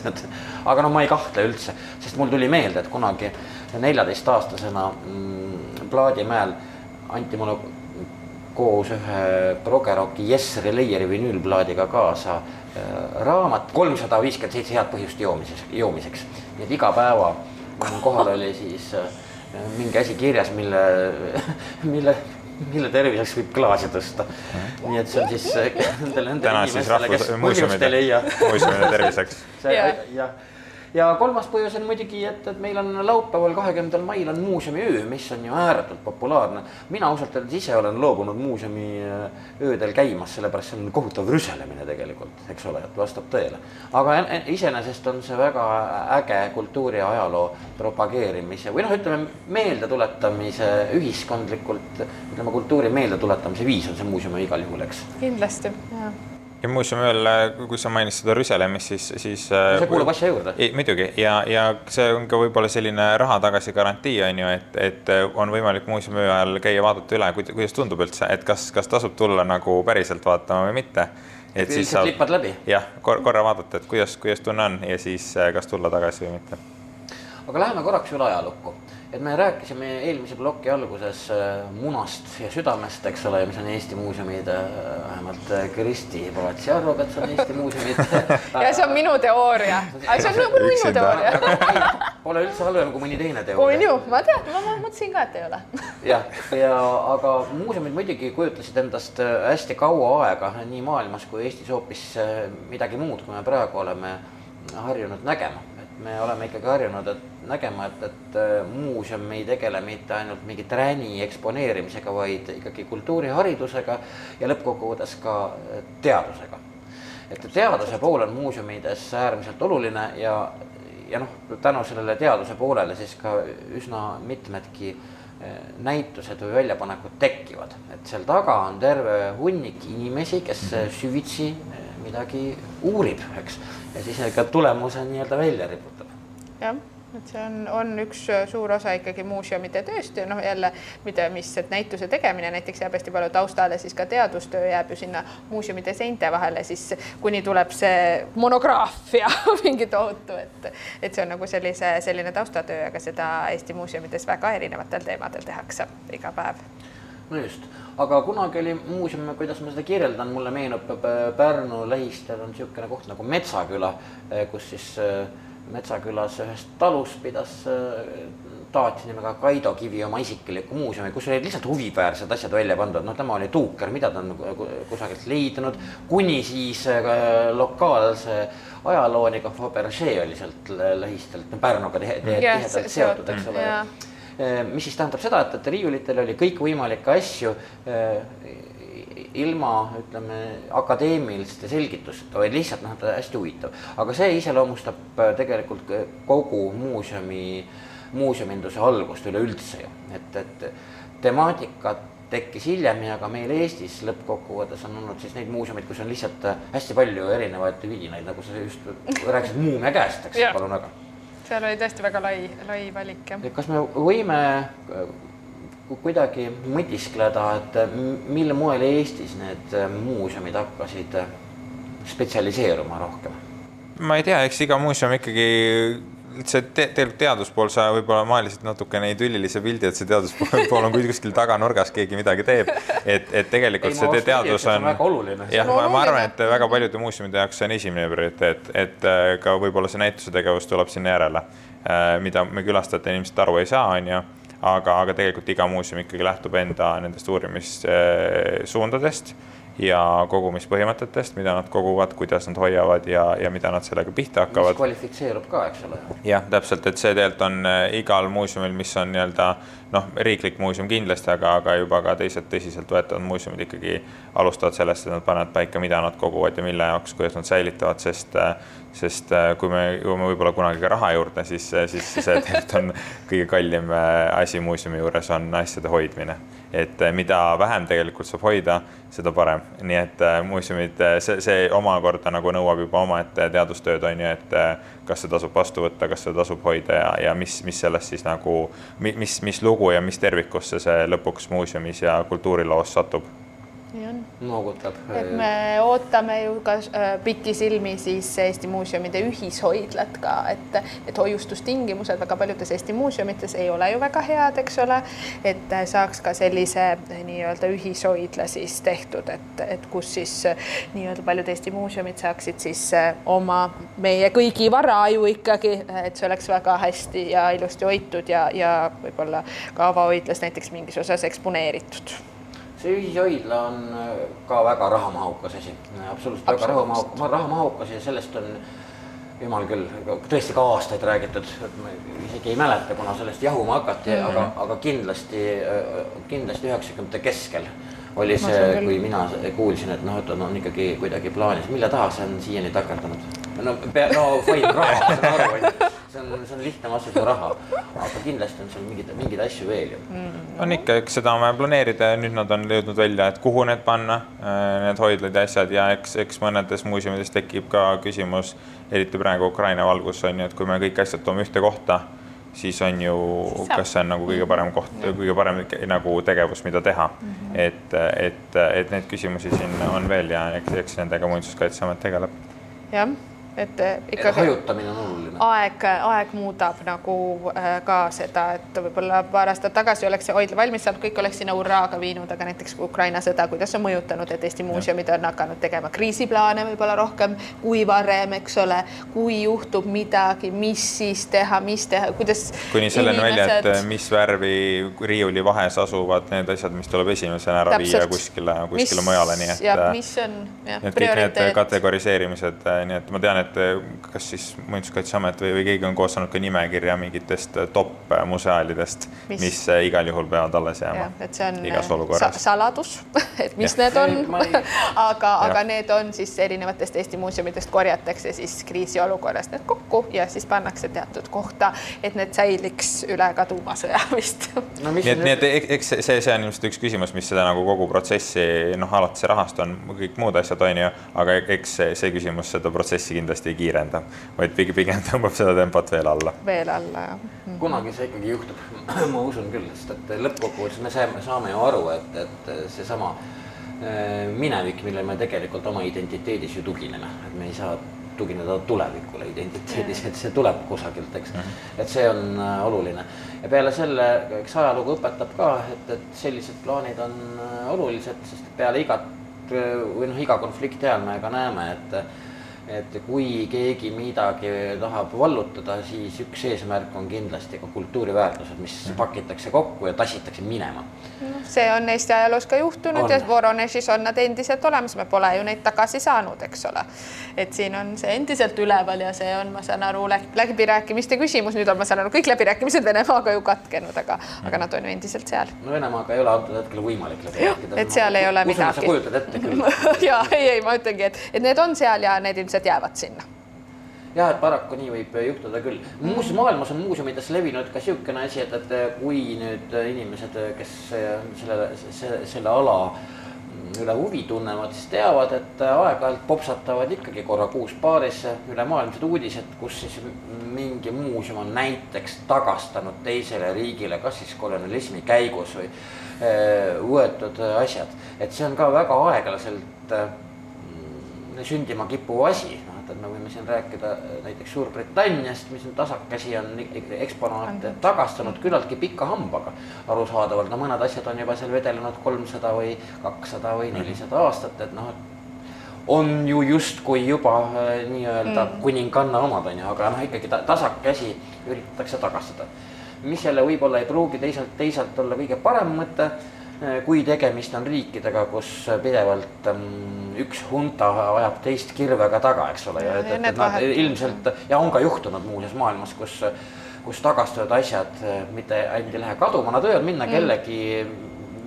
[LAUGHS] Aga no ma ei kahtle üldse, sest mul tuli meelde, et kunagi neljateistaastasena mm, Plaadimäel anti mulle koos ühe Progeroki Jesseri Layeri vinüülplaadiga kaasa äh, raamat kolmsada viiskümmend seitse head põhjust joomises, joomiseks. nii et iga päeva kohal oli siis äh, mingi asi kirjas, mille, [LAUGHS] mille, mille terviseks võib klaasi tõsta. nii et see on siis äh, nendele, nendele inimestele, kes põhjust ei leia. muuseumide terviseks. [LAUGHS] jah ja kolmas põhjus on muidugi, et, et meil on laupäeval, kahekümnendal mail on muuseumiöö, mis on ju ääretult populaarne. mina ausalt öeldes ise olen loobunud muuseumiöödel käimast, sellepärast see on kohutav rüselemine tegelikult, eks ole, et vastab tõele. aga iseenesest on see väga äge kultuuri ja ajaloo propageerimise või noh, ütleme meeldetuletamise ühiskondlikult, ütleme kultuuri meeldetuletamise viis on see muuseum igal juhul, eks. kindlasti, jah ja muuseum veel, kui sa mainisid seda rüselemist, siis, siis. see kuulub asja juurde. muidugi ja, ja see on ka võib-olla selline raha tagasi garantii on ju, et, et on võimalik muuseumi öö ajal käia, vaadata üle, kuidas tundub üldse, et kas, kas tasub tulla nagu päriselt vaatama või mitte. et siis saab. lipad läbi. jah, korra vaadata, et kuidas, kuidas tunne on ja siis kas tulla tagasi või mitte. aga läheme korraks üle ajalukku et me rääkisime eelmise ploki alguses äh, munast ja südamest, eks ole, mis on Eesti muuseumid, äh, vähemalt äh, Kristi Palatsi arvab, et see on Eesti muuseumid. [LAUGHS] Ja see on minu teooria, aga see on nagu minu teooria. Pole üldse halvem kui mõni teine teooria. on ju, ma tean, ma mõtlesin ka, et ei ole. [LAUGHS] Jah, ja aga muuseumid muidugi kujutasid endast hästi kaua aega nii maailmas kui Eestis hoopis midagi muud, kui me praegu oleme harjunud nägema me oleme ikkagi harjunud, et nägema, et, et äh, muuseum ei tegele mitte ainult mingi träni eksponeerimisega, vaid ikkagi kultuuriharidusega ja lõppkokkuvõttes ka äh, teadusega. et teaduse pool on muuseumides äärmiselt oluline ja, ja noh, tänu sellele teaduse poolele siis ka üsna mitmedki äh, näitused või väljapanekud tekivad, et seal taga on terve hunnik inimesi, kes süvitsi midagi uurib, eks, ja siis ka tulemuse nii-öelda välja riputab. jah et see on, on üks äh, suur osa ikkagi muuseumide tööst ja noh, jälle mida, mis, näituse tegemine näiteks jääb hästi palju taustale, siis ka teadustöö jääb ju sinna muuseumide seinte vahele, siis kuni tuleb see monograafia [LAUGHS] mingi tohutu, et, et see on nagu sellise, selline taustatöö, aga seda Eesti muuseumides väga erinevatel teemadel tehakse iga päev no just, aga kunagi oli muuseum, kuidas ma seda kirjeldan, mulle meenub äh, Pärnu lähistel on niisugune koht nagu Metsaküla, äh, kus siis äh, Metsakülas ühes talus pidas taati nimega Kaido Kivi oma isiklikku muuseumi, kus olid lihtsalt huvipäärsed asjad välja pandud, noh, tema oli tuuker, mida ta on kusagilt leidnud, kuni siis lokaalse ajalooniga Fabergé oli sealt lähistelt, Pärnuga tihe, tihe, tihedalt seotud, eks ole. Äh, mis siis tähendab seda, et, et riiulitel oli kõikvõimalikke asju ilma ütleme akadeemiliste selgitusteta, vaid lihtsalt noh, hästi huvitav, aga see iseloomustab äh, tegelikult kogu muuseumi, muuseuminduse algust üleüldse ju, et, et temaatikat tekkis hiljem ja ka meil Eestis lõppkokkuvõttes on olnud siis neid muuseumeid, kus on lihtsalt äh, hästi palju erinevaid vidinaid, nagu sa just rääkisid Muumia käest, eks, palun väga. Seal oli tõesti väga lai, lai valik, jah. kas me võime kuidagi mõtiskleda, et mil moel Eestis need muuseumid hakkasid spetsialiseeruma rohkem? ma ei tea, eks iga muuseum ikkagi see te, tegelikult teaduspool, sa võib-olla maalisid natuke neid ülilise pildi, et see teaduspool on kuskil taganurgas, keegi midagi teeb. et, et tegelikult ei, see teadus on. väga oluline. jah, ma, arvan, et väga paljude muuseumide jaoks see on esimene prioriteet, et äh, ka võib-olla see näituse tegevus tuleb sinna järele, äh, mida me külastajate ilmselt aru ei saa, on ju aga, aga tegelikult iga muuseum ikkagi lähtub enda nendest uurimissuundadest ja kogumispõhimõtetest, mida nad koguvad, kuidas nad hoiavad ja, ja mida nad sellega pihta hakkavad. kvalifitseerub ka, eks ole. jah, täpselt, et see tegelikult on äh, igal muuseumil, mis on nii-öelda noh, riiklik muuseum kindlasti, aga, aga juba ka teised tõsiseltvõetavad muuseumid ikkagi alustavad sellest, et nad panevad paika, mida nad koguvad ja mille jaoks, kuidas nad säilitavad, sest sest äh, kui me jõuame võib-olla kunagi ka raha juurde, siis, siis see [LAUGHS] tegelikult on kõige kallim äh, asi muuseumi juures on asjade hoidmine. Et mida vähem tegelikult saab hoida, seda parem, nii et muuseumid, see, see omakorda nagu nõuab juba omaette teadustööd on ju, et kas see tasub vastu võtta, kas seda tasub hoida ja, ja mis, mis sellest siis nagu, mis, mis lugu ja mis tervikusse see lõpuks muuseumis ja kultuuriloos satub. Noogutab. et me ootame ju ka äh, pikisilmi siis Eesti muuseumide ühishoidlat ka, et, et hoiustustingimused väga paljudes Eesti muuseumites ei ole ju väga head, eks ole. et saaks ka sellise nii-öelda ühishoidla siis tehtud, et, et kus siis nii-öelda paljud Eesti muuseumid saaksid siis äh, oma, meie kõigi vara ju ikkagi, et see oleks väga hästi ja ilusti hoitud ja, ja võib-olla ka avahoidlas näiteks mingis osas eksponeeritud see ühishoidla on äh, ka väga rahamahukas asi, absoluutselt väga rahamahukas, rahamahukas ja sellest on jumal küll, tõesti ka aastaid räägitud, ma isegi ei mäleta, kuna sellest jahuma hakati mm, -hmm. aga, aga kindlasti, äh, kindlasti üheksakümnendate keskel oli see, kui mina kuulsin, et noh, et on, on ikkagi kuidagi plaanis, mille taha see on siiani takerdunud? no, no fine, raha, ma saan aru, onju [LAUGHS] see on, see on lihtne vastus raha, aga kindlasti on seal mingeid, mingeid asju veel ju. Mm.. on ikka, eks seda on vaja planeerida ja nüüd nad on jõudnud välja, et kuhu need panna, äh, need hoidlad ja asjad. Ja eks, eks mõnedes muuseumides tekib ka küsimus, eriti praegu Ukraina valgus on ju, et kui me kõik asjad toome ühte kohta, siis on ju, kas see on nagu kõige parem koht, kõige parem nagu tegevus, mida teha mm. -hmm. et, et, et neid küsimusi siin on veel ja eks, eks nendega Muinsuskaitseamet tegeleb. jah et eh, ikkagi hajutamine on oluline. aeg, aeg muudab nagu äh, ka seda, et võib-olla paar aastat tagasi oleks see hoidla valmis saanud, kõik oleks sinna hurraaga viinud, aga näiteks Ukraina sõda, kuidas on mõjutanud, et Eesti muuseumid on hakanud tegema kriisiplaane võib-olla rohkem kui varem, eks ole. kui juhtub midagi, mis siis teha, mis teha, kuidas. kuni selleni inimesed... välja, et mis värvi riiuli vahes asuvad need asjad, mis tuleb esimesena ära Täpselt. viia kuskile, kuskile mis... mujale, nii et. ja mis on jah, prioriteet. kõik need kategoriseerimised, nii et ma tean, et et eh, kas siis Muinsuskaitseamet või, või keegi on koostanud ka nimekirja mingitest eh, top äh, museaalidest, Mis- igal juhul peavad alles jääma. Et see on sa saladus, [LAUGHS] et mis Jah. need on. [LAUGHS] [LAUGHS] Aga, aga need on siis erinevatest Eesti muuseumidest korjatakse siis kriisiolukorras need kokku ja siis pannakse teatud kohta, et need säiliks üle ka tuumasõja vist. no nii et, nii et eks- see- see, on ilmselt üks küsimus, mis seda nagu kogu protsessi noh, alati see rahastu on kõik muud asjad, on ju, aga eks see, see küsimus seda protsessi kindlasti ei kiirenda, vaid pigem, pigem tõmbab seda tempot veel alla. veel alla jah. kunagi see ikkagi juhtub, [CLEARS THROAT] ma usun küll, sest et lõppkokkuvõttes me saame, saame ju aru, et, et seesama äh, minevik, millele me tegelikult oma identiteedis ju tugineme, et me ei saa tugineda tulevikule identiteedis, et see tuleb kusagilt, eks. et see on oluline ja peale selle, eks ajalugu õpetab ka, et, et sellised plaanid on olulised, sest peale igat või noh, iga konflikti ajal me ka näeme, et et kui keegi midagi tahab vallutada, siis üks eesmärk on kindlasti ka kultuuriväärtused, mis pakitakse kokku ja tassitakse minema. see on Eesti ajaloos ka juhtunud On. ja Voronežis on nad endiselt olemas, me pole ju neid tagasi saanud, eks ole. et siin on see endiselt üleval ja see on, ma saan aru, läbirääkimiste küsimus, nüüd on, ma saan aru, kõik läbirääkimised Venemaaga ju katkenud, aga, aga nad on ju endiselt seal. no Venemaaga ei ole antud hetkel võimalik läbi rääkida. et seal ei ole midagi. kujutad ette küll. [LAUGHS] ja ei, ei, ma ütlengi, et, et need on seal ja need ilmselt jäävad sinna. jah, et paraku nii võib juhtuda küll. muuseum, maailmas on muuseumides levinud ka niisugune asi, et, et kui nüüd inimesed, kes selle, selle, selle ala üle huvi tunnevad, siis teavad, et aeg-ajalt popsatavad ikkagi korra kuus paarisse ülemaailmsed uudised, kus siis mingi muuseum on näiteks tagastanud teisele riigile, kas siis kolonialismi käigus või eh, võetud asjad, et see on ka väga aeglaselt sündima kippuv asi, noh, et, et me võime siin rääkida äh, näiteks Suurbritanniast, mis on tasakesi on eksponaate tagastanud küllaltki pika hambaga. arusaadavalt, no mõned asjad on juba seal vedelenud kolmsada või kakssada või nelisada aastat, et noh, et on ju justkui juba äh, nii-öelda mm. kuninganna omad on ju, aga noh, ikkagi ta, tasakesi üritatakse tagastada. mis jälle võib-olla ei pruugi teisalt, teisalt olla kõige parem mõte kui tegemist on riikidega, kus pidevalt um, üks hunta ajab teist kirvega taga, eks ole, ja et, Ja et, et nad ilmselt ja on ka juhtunud muuseas maailmas, kus, kus tagastatud asjad eh, mitte ainult ei lähe kaduma, nad võivad minna mm. kellegi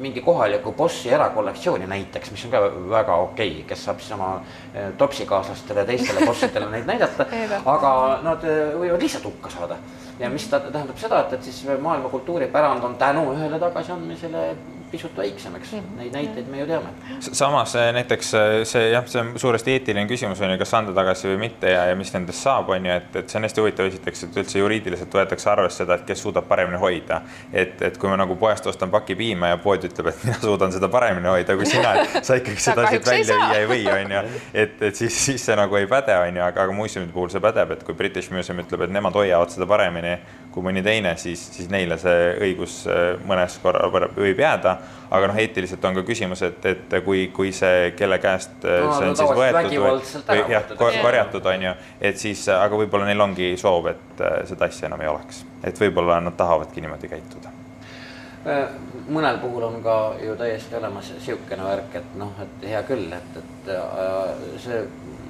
mingi kohaliku bossi erakollektsiooni näiteks, mis on ka väga okei okay,, kes saab siis oma eh, topsikaaslastele ja teistele [LAUGHS] bossidele neid näidata aga nad võivad lihtsalt hukka saada. ja mis ta tähendab seda, et, et siis maailma kultuuripärand on tänu ühele tagasiandmisele pisut väiksem, eks, neid näiteid me ju teame. samas eh, näiteks eh, see jah, see on suuresti eetiline küsimus on ju, kas anda tagasi või mitte ja, ja mis nendest saab, on ju, et, et see on hästi huvitav esiteks, et üldse juriidiliselt võetakse arvesse seda, et kes suudab paremini hoida. et, et kui ma nagu poest ostan paki piima ja pood ütleb, et mina suudan seda paremini hoida kui sina, et sa ikkagi seda siit välja viia ei või, on ju. et, et siis, siis see nagu ei päde, on ju, aga, aga muuseumide puhul see pädeb, et kui British Museum ütleb, et nemad hoiavad seda paremini kui mõni teine, siis, siis neile see õigus eh, mõnes korra võib jääda. aga noh, eetiliselt on ka küsimus, et, et kui, kui see, kelle käest eh, No, see no on siis tavaliselt võetud või, või jah korjatud, on ju, et siis, aga võib-olla neil ongi soov, et seda asja enam ei oleks, et võib-olla nad tahavadki niimoodi käituda. mõnel puhul on ka ju täiesti olemas niisugune värk, et noh, et hea küll, et, et äh, see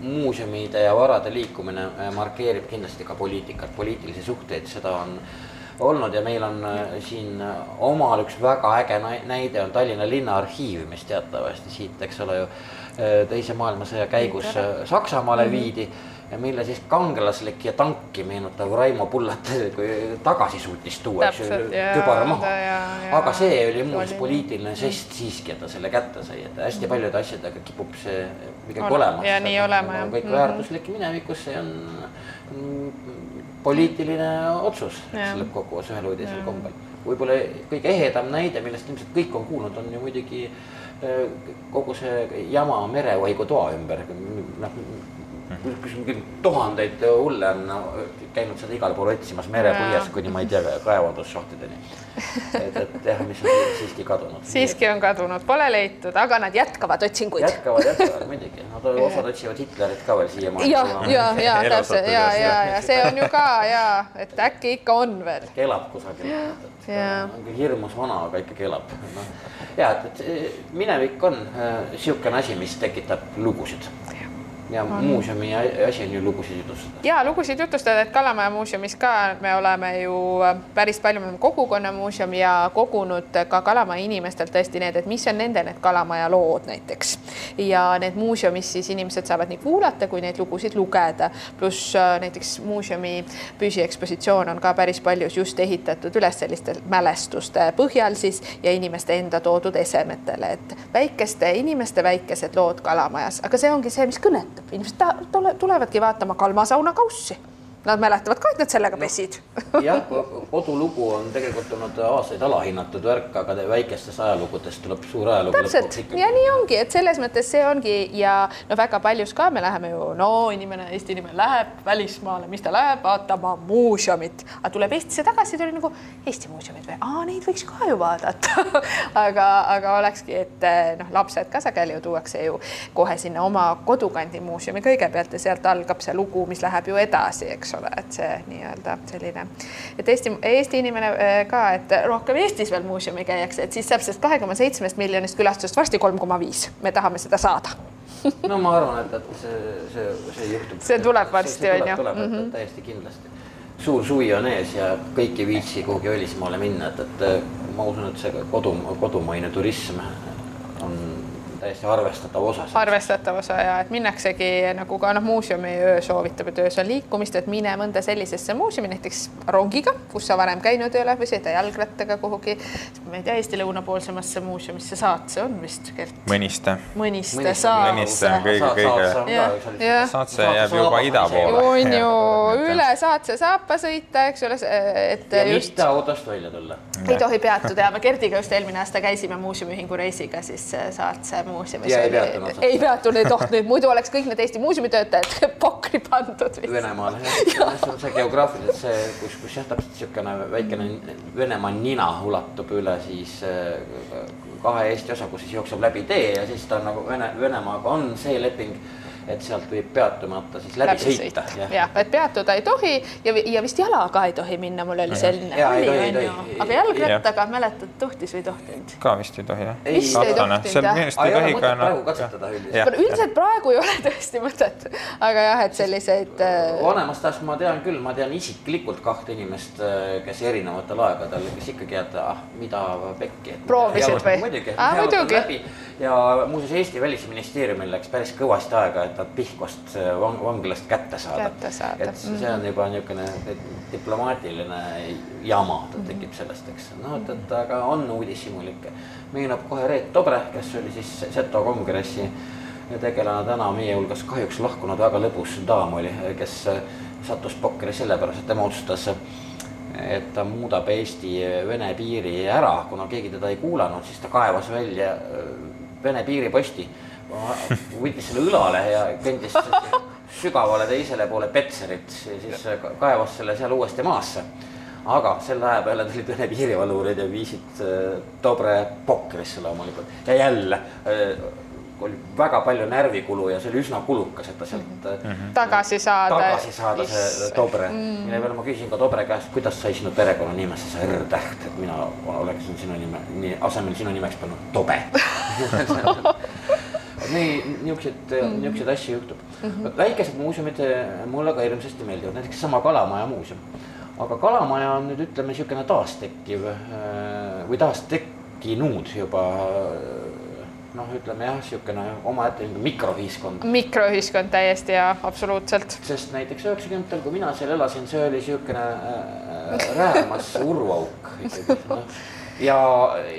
muuseumide ja varade liikumine äh, markeerib kindlasti ka poliitikat, poliitilisi suhteid, seda on olnud ja meil on äh, siin äh, omal üks väga äge näide on Tallinna Linnaarhiiv, mis teatavasti siit, eks ole ju, teise maailmasõja käigus Saksamaale viidi ja mille siis kangelaslik ja tanki meenutav Raimo Pullat tagasi suutis tuua, eks ju kübara maha aga see oli muuseas oli- poliitiline žest siiski, et ta selle kätte sai, et hästi paljude asjadega kipub see Ole- olema. ja nii olema, jah. kõik Mhm. väärtuslik minevikus, see on mm, poliitiline otsus, eks lõppkokkuvõttes ühel või teisel kombel. võib-olla kõige ehedam näide, millest ilmselt kõik on kuulnud, on ju muidugi äh, kogu see jama mereohiku toa ümber, noh kus küll tuhandeid hulle on käinud seda igal pool otsimas merepõhjas kuni ma ei tea kaevandusšahtideni. et, et jah, mis on siiski kadunud. siiski on kadunud, pole leitud, aga nad jätkavad otsinguid. jätkavad, jätkavad muidugi, nad [LAUGHS] osad otsivad Hitlerit ka veel siiamaani. ja, ja, ja täpselt ja, ja, ja see on ju ka ja, et äkki ikka on veel. elab kusagil, on küll hirmus vana, aga ikkagi elab no.. ja, et, et minevik on äh, niisugune asi, mis tekitab lugusid. Ja muuseumi asi on ju lugusid jutustada. ja lugusid jutustada, et Kalamaja muuseumis ka me oleme ju päris palju, me oleme kogukonnamuuseum ja kogunud ka Kalamaja inimestelt tõesti need, et mis on nende need Kalamaja lood näiteks. Ja need muuseumis siis inimesed saavad nii kuulata kui neid lugusid lugeda, pluss äh, näiteks muuseumi püsiekspositsioon on ka päris paljus just ehitatud üles selliste mälestuste põhjal siis ja inimeste enda toodud esemetele, et väikeste inimeste väikesed lood Kalamajas, aga see ongi see, mis kõnetab, inimesed ta- tule- tulevadki vaatama Kalmasauna kaussi. Nad mäletavad ka, et nad sellega pesid. [LAUGHS] jah, kodulugu on tegelikult olnud aastaid alahinnatud värk, aga te- väikestest ajalugudest tuleb suur ajalugu täpselt. ja nii ongi, et selles mõttes see ongi ja no väga paljus ka me läheme ju, no inimene, Eesti inimene läheb välismaale, mis ta läheb vaatama muuseumit, aga tuleb Eestisse tagasi, tuli nagu Eesti muuseumid või, aa neid võiks ka ju vaadata. [LAUGHS] Aga, aga olekski, et noh, lapsed ka sageli ju tuuakse ju kohe sinna oma kodukandi muuseumi kõigepealt ja sealt algab see lugu, mis läheb ju edasi, eks ole, et see nii-öelda selline, et Eesti, Eesti inimene eh, ka, et rohkem Eestis veel muuseumi käiakse, et siis saab sellest kahe koma seitsmest miljonist külastusest varsti kolm koma viis, me tahame seda saada. [LAUGHS] no ma arvan, et, et see, see, see juhtub. See tuleb varsti, on ju. tuleb mm, -hmm. täiesti kindlasti. suur suvi on ees ja kõik ei viitsi kuhugi välismaale minna, et, et ma usun, et see kodu, kodumaine turism täiesti arvestatav osa. arvestatav osa ja et minnaksegi nagu ka noh, muuseumiöö soovitab, et öös on liikumist, et mine mõnda sellisesse muuseumi näiteks rongiga, kus sa varem käinud ei ole või sõida jalgrattaga kuhugi, ma ei tea, Eesti lõunapoolsemasse muuseumisse Saatse on vist, Gert? Mõniste. Mõniste Saatse Mõniste on kõige- kõige-. Saatse jääb juba ida poole. on ju üle Saatse saapa sõita, eks ole, et ja just mitte autost välja tulla. ei tohi peatuda ja me Gerdiga just eelmine aasta käisime muuseumiühingu reisiga siis Saatse muuseumis. Ja ei peatunud ei peatunud, ei tohtinud, muidu oleks kõik need Eesti muuseumi töötajad [LAUGHS] pokri pandud. Venemaal, see on see geograafiliselt see, kus, kus jah, täpselt niisugune väikene Venemaa nina ulatub üle siis äh, kahe Eesti osa, kus siis jookseb läbi tee ja siis ta on nagu Vene, Venemaaga on see leping, et sealt võib peatumata siis läbi, läbi sõita. jah, et peatuda ei tohi ja, ja vist jala ka ei tohi minna, mul oli selline. Jaa, ei tohi, ei tohi. aga jalgrattaga mäletad, tohtis või ei tohtinud? ka vist ei tohi jah? Ei, Vist ei tohtinud, jah. minu arust ei tohi ka praegu katsetada üldiselt. üldiselt praegu ei ole tõesti mõtet, aga jah, et selliseid äh, vanemast ajast ma tean küll, ma tean isiklikult kahte inimest, kes erinevatel aegadel, kes ikkagi, et ah, mida pekki. Proovisid või? muidugi muidugi.. ja muuseas Eesti Välisministeeriumil läks päris kõvasti aega, et nad Pihkvast vang vanglast kätte saada. Et see on juba niisugune diplomaatiline jama tekib sellest, eks. noh, et, et aga on uudishimulikke. meenub kohe Reet Tobre, kes oli siis Seto kongressi tegelane täna meie hulgast kahjuks lahkunud väga lõbus daam oli, kes sattus pokkeri sellepärast, et tema otsustas, et ta muudab Eesti-Vene piiri ära, kuna keegi teda ei kuulanud, siis ta kaevas välja Vene piiriposti, võttis selle õlale ja kõndis sügavale teisele poole Petserit, siis kaevas selle seal uuesti maasse. Aga selle aja peale tulid Vene piirivalvurid ja viisid äh, Dobre Pokkerisse loomulikult. Ja jälle äh, oli väga palju närvikulu ja see oli üsna kulukas, et ta sealt äh, tagasi saada. tagasi saada see Dobre. Mm., mille peale ma küsin ka Dobre käest, kuidas sai sinu perekonnanimesse see R-täht, et mina oleksin sinu nime, nii asemel sinu nimeks pannud Tobe [LAUGHS] [LAUGHS] nii, niisuguseid, niisuguseid asju juhtub mm. -hmm. väikesed muuseumid eh, mulle ka hirmsasti meeldivad, näiteks sama Kalamaja muuseum. aga Kalamaja on nüüd ütleme niisugune taastekkiv eh, või taastekkinud juba eh, noh, ütleme jah, niisugune omaette mikroühiskond. mikroühiskond täiesti ja absoluutselt. sest näiteks üheksakümnendatel, kui mina seal elasin, see oli niisugune äh, [LAUGHS] räämas urvauk ikkagi noh. ja,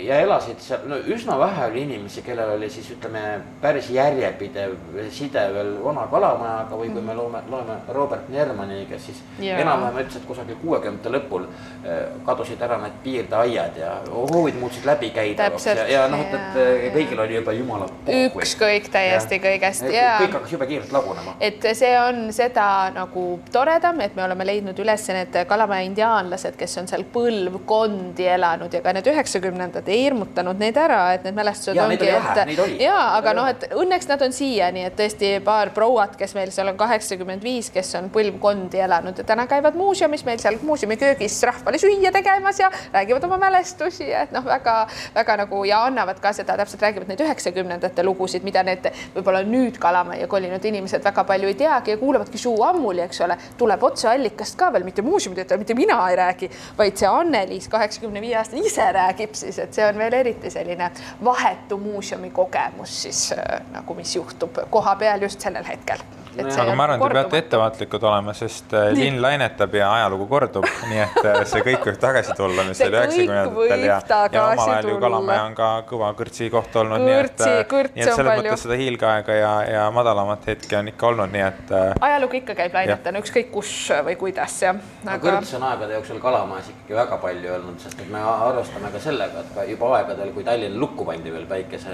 ja elasid seal, no üsna vähe oli inimesi, kellel oli siis ütleme päris järjepidev side veel vana kalamajaga või kui me loome, loeme Robert Nermani, kes siis enam-vähem ütles, et kusagil kuuekümnendate lõpul äh, kadusid ära need piirdeaiad ja hoovid muutusid läbikäidavaks ja, ja noh, et, et jaa. kõigil oli juba jumala ükskõik täiesti kõigest ja kõik hakkas jube kiirelt lagunema. Et see on seda nagu toredam, et me oleme leidnud üles need Kalamaja indiaanlased, kes on seal põlvkondi elanud ja ka need need üheksakümnendad ei hirmutanud neid ära, et need mälestused neid ongi, et ja, aga noh, et õnneks nad on siiani, et tõesti paar prouat, kes meil seal on kaheksakümmend viis, kes on põlvkondi elanud ja täna käivad muuseumis meil seal muuseumi köögis rahvale süüa tegemas ja räägivad oma mälestusi ja et noh, väga-väga nagu ja annavad ka seda, täpselt räägivad neid üheksakümnendate lugusid, mida need võib-olla nüüd Kalamajja kolinud inimesed väga palju ei teagi ja kuulavadki suu ammuli, eks ole, tuleb otseallikast ka veel, mitte muuseumide, mitte mina ei räägi, vaid see Anneliis, kaheksakümne viie aastane ise räägib siis, et see on veel eriti selline vahetu muuseumi kogemus siis äh, nagu, mis juhtub koha peal just sellel hetkel. Aga on ma arvan, te peate ettevaatlikud olema, sest äh, linn lainetab ja ajalugu kordub, [LAUGHS] nii et äh, see kõik võib tagasi tulla, mis See oli üheksakümnendatel ja, ja omal ajal ju. Kalamaja on ka kõva kõrtsi koht olnud, nii et, äh, nii et selles mõttes seda hiilgeaega ja, ja madalamat hetke on ikka olnud, nii et ajalugu ikka käib lainetena, ükskõik kus või kuidas ja aga aga kõrts on aegade jooksul Kalamajas ikkagi väga palju olnud, sest et me arvestame ka sellega, et ka juba aegadel, kui Tallinn lukku pandi veel päikese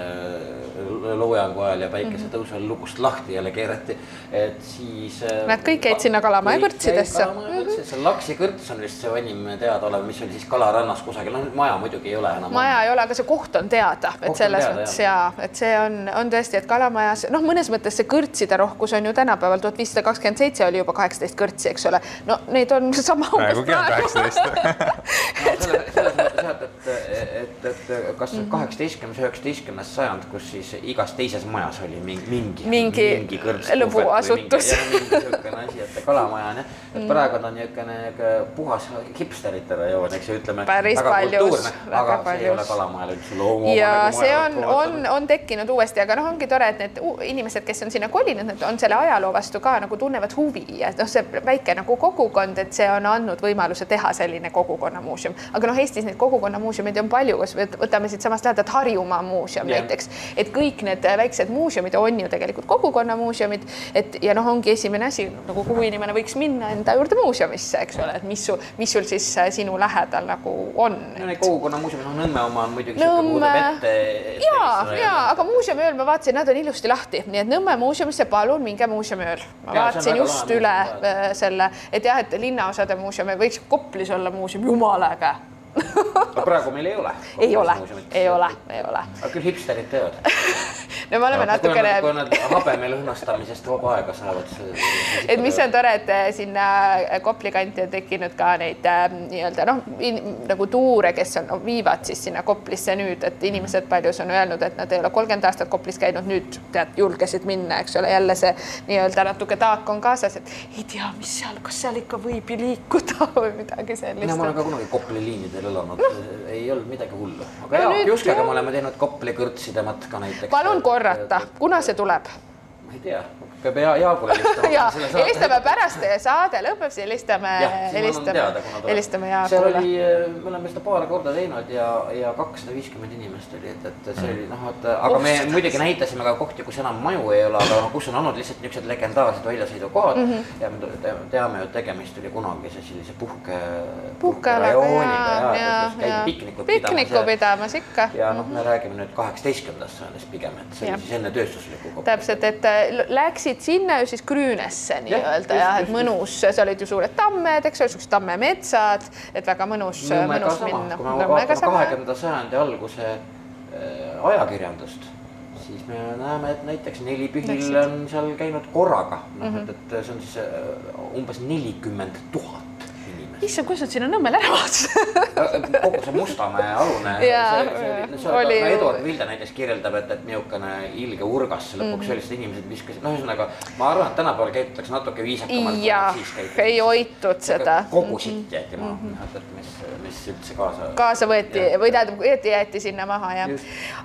loojangu ajal ja päikesetõusu ajal lukust lahti jälle keerati, et siis. Nad kõik jäid sinna Kalamaja kõrtsidesse. see Laksi kõrts on vist see vanim teadaolev, mis oli siis kalarannas kusagil, noh maja muidugi ei ole enam. maja ei ole, aga see koht on teada, et selles teada, mõttes ja et see on, on tõesti, et Kalamajas noh, mõnes mõttes see kõrtside rohkus on ju tänapäeval tuhat viissada kakskümmend seitse oli juba kaheksateist kõrtsi, eks ole. no neid on [LAUGHS] sama. praegugi on kaheksateist [LAUGHS] selles mõttes jah, et, et, et, et kas kaheksateistkümnes, üheksateistkümnes sajand, kus siis igas teises majas oli mingi, mingi, Mingi kõrts, lõbuasutus. mingi niisugune asi, et kalamaja on jah, et praegu ta on niisugune puhas hipsterite rajoon, eks ju, ütleme. Päris paljus, väga aga see ei paljus. ja see on, on, on tekkinud uuesti, aga noh, ongi tore, et need inimesed, kes on sinna kolinud, need on selle ajaloo vastu ka nagu tunnevad huvi ja noh, see väike nagu kogukond, et see on andnud võimaluse teha selline kogukonnamuuseum. aga noh, Eestis neid kogukonnamuuseumeid on palju, kas või võtame siitsamast lähedalt Harjumaa muuseum Jah. näiteks, et kõik need väiksed muuseumid on ju tegelikult kogukonnamuuseumid, et ja noh, ongi esimene asi nagu kuhu inimene võiks minna enda juurde muuseumisse, eks ole, et mis su, mis sul siis äh, sinu lähedal nagu on. no need kogukonnamuuseumid, noh Nõmme oma on muidugi Nõmme- sihuke puudub ette. ja, ja aga muuseumi ööl ma vaatasin, nad on ilusti lahti, nii et Nõmme muuseumisse palun minge muuseumi ööl. ma on vaatasin just üle äh, selle, et jah, et linnaosade muuseum võiks Koplis olla muuseum, jumala äge aga praegu meil ei ole. ei ole, ei ole, ei ole. aga küll hipsterid teevad. no me oleme natukene kui nad habeme lõhnastamisest vaba aega saavad. et mis on tore, et äh, sinna Kopli kanti on tekkinud ka neid äh, nii-öelda noh, nagu tuure, kes on no, viivad siis sinna Koplisse nüüd, et inimesed paljus on öelnud, et nad ei ole kolmkümmend aastat Koplis käinud, nüüd tead, julgesid minna, eks ole, jälle see nii-öelda natuke taak on kaasas, et ei tea, mis seal, kas seal ikka võib liikuda [LAUGHS] või midagi sellist. mina ma olen ka kunagi Kopli liinidel elanud, ei olnud midagi hullu. aga No Juskega jah. me oleme teinud Kopli kõrtside matka näiteks. palun korrata, kuna see tuleb? ma ei tea, peab Ja- Jaagule [LAUGHS] helistama. ja helistame pärast, teie saade lõpeb, siis helistame, helistame, helistame seal Jaagule. oli, me oleme seda paar korda teinud ja, ja kakssada viiskümmend inimest oli, et, et see oli noh, et aga me Oh, muidugi näitasime ka kohti, kus enam maju ei ole, aga noh, kus on olnud lihtsalt niisugused legendaarsed väljasõidukohad mm Mhm. -hmm. ja me te- teame ju, et tegemist oli kunagise sellise puhke, puhkelaga ja, ja, ja, ja piknikut pikniku pidamas ikka. ja noh, me räägime nüüd kaheksateistkümnendast sajandist pigem, et see oli siis enne tööstuslikku täpselt, et äh, läksid sinna ju siis Krüünesse nii-öelda just, jah, et mõnus, seal olid ju suured tammed, eks ole, siuksed tammemetsad, et väga mõnus, mõnus sama, minna. kui me vaatame kahekümnenda sajandi alguse äh, ajakirjandust, siis me näeme, et näiteks Nelipühil Läksid. on seal käinud korraga, noh Mhm. mm -hmm. et, et see on siis äh, umbes nelikümmend tuhat. Issand, kuidas nad sinna Nõmmele ära vaatasid [LAUGHS] kogu see Mustamäe alune, Jaa, see, see, see, oli ju- Eduard Vilde näiteks kirjeldab, et, et niisugune ilge urgas lõpuks Mhm. mm -hmm. sest inimesed viskasid, noh, ühesõnaga ma arvan, et tänapäeval käitutakse natuke viisakamalt. jah ei hoitud seda. kogu sitt jäeti maha, et, et mis, mis üldse kaasa. kaasa võeti Jah. või tähendab, jäeti, jäeti sinna maha jah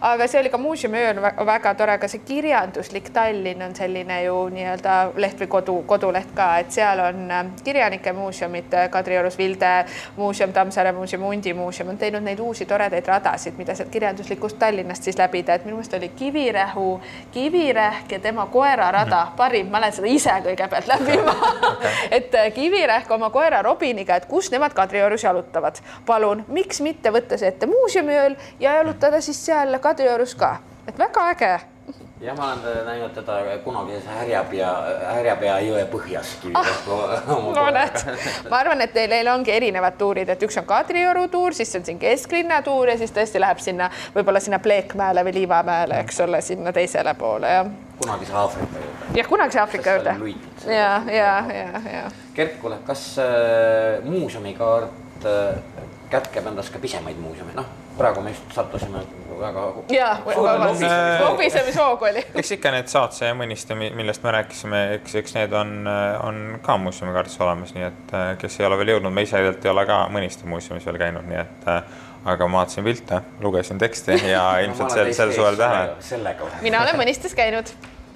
aga see oli ka muuseumiöö on vä- väga tore, ka see kirjanduslik Tallinn on selline ju nii-öelda leht või kodu, koduleht ka, et seal on äh, kirjanike muuseumid, Kadriorus Vilde muuseum, Tammsaare muuseum, Undi muuseum on teinud neid uusi toredaid radasid, mida sealt kirjanduslikust Tallinnast siis läbida, et minu meelest oli Kivirähu, Kivirähk ja tema koerarada parim, ma lähen seda ise kõigepealt läbima. [LAUGHS] Et äh, Kivirähk oma koera Robiniga, et kus nemad Kadriorus jalutavad. palun, miks mitte võtta see ette muuseumiööl ja jalutada siis seal Kadriorus ka, et väga äge jah, ma olen näinud teda kunagises Härjapea, Härjapea jõe põhjas Ah, [LAUGHS] no näed, ma arvan, et teil, teil ongi erinevad tuurid, et üks on Kadrioru tuur, siis on siin kesklinna tuur ja siis tõesti läheb sinna võib-olla sinna Pleekmäele või Liivamäele, eks ole, sinna teisele poole ja kunagise Aafrika juurde. jah, kunagise Aafrika juurde. ja, ja, ja, ja kuule, kas äh, muuseumikaart äh, kätkeb endas ka pisemaid muuseume, noh, praegu me just sattusime väga ja suure lobisemise- lobisemishoog oli. [LAUGHS] eks ikka need Saatse ja Mõniste, millest me rääkisime, eks, eks need on, on ka muuseumikaardis olemas, nii et kes ei ole veel jõudnud, ma ise tegelikult ei ole ka Mõniste muuseumis veel käinud, nii et aga ma vaatasin pilte, lugesin teksti [LAUGHS] ja ilmselt sel, sel suvel tähe. sellega vähe. mina olen Mõnistes käinud.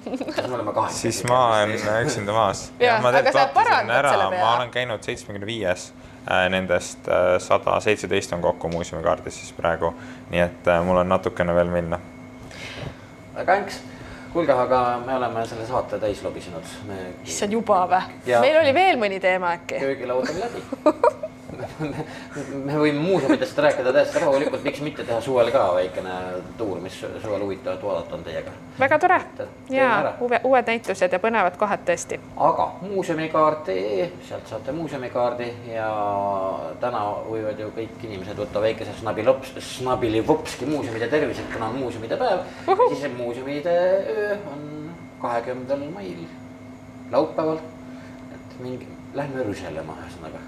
me siis ma olen üksinda maas. Jaa, aga sa parandad selle ma olen käinud seitsmekümne viies, nendest sada seitseteist on kokku muuseumikaardis siis praegu, nii et äh, mul on natukene veel minna. väga hänks. kuulge, aga me oleme selle saate täis lobisenud. issand, juba või meil oli veel mõni teema äkki? köögilaud on läbi. [LAUGHS] me võime muuseumidest rääkida täiesti rahulikult, miks mitte teha suvel ka väikene tuur, mis suvel huvitavat vaadata on teiega. väga tore ja uue, uued näitused ja põnevad kohad tõesti. aga muuseumikaart.ee, sealt saate muuseumikaardi ja täna võivad ju kõik inimesed võtta väikese snabilops, snabilivopski muuseumide tervised, kuna on muuseumide päev. siis muuseumide öö on kahekümnendal mail, laupäeval. et mingi, lähme rüselema ühesõnaga.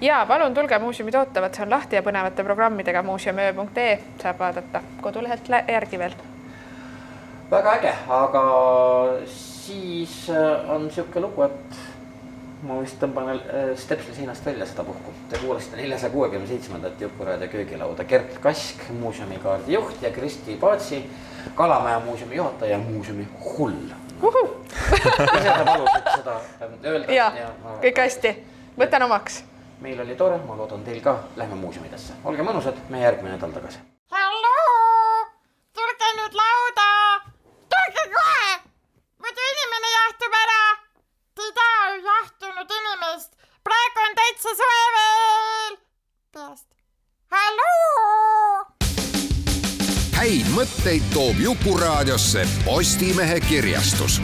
Ja palun tulge muuseumid ootavad, see on lahti ja põnevate programmidega muuseumiöö.ee saab vaadata kodulehelt järgi veel. väga äge, aga siis äh, on sihuke lugu, et ma vist tõmban äh, stepsli seinast välja sedapuhku. Te kuulasite neljasaja kuuekümne seitsmendat Jukuraadio köögilauda Gert Kask, muuseumikaardi juht ja Kristi Paatsi, Kalamaja muuseumi juhataja ja muuseumi hull. ise sa palusid seda öelda ja kõik hästi, võtan omaks. Meil oli tore, ma loodan teil ka, lähme muuseumidesse, olge mõnusad, me järgmine nädal tagasi. halloo, tulge nüüd lauda, tulge kohe, muidu inimene jahtub ära. Te ei taha ju jahtunud inimest, praegu on täitsa soe veel. peast, halloo häid mõtteid toob Jukuraadiosse Postimehe kirjastus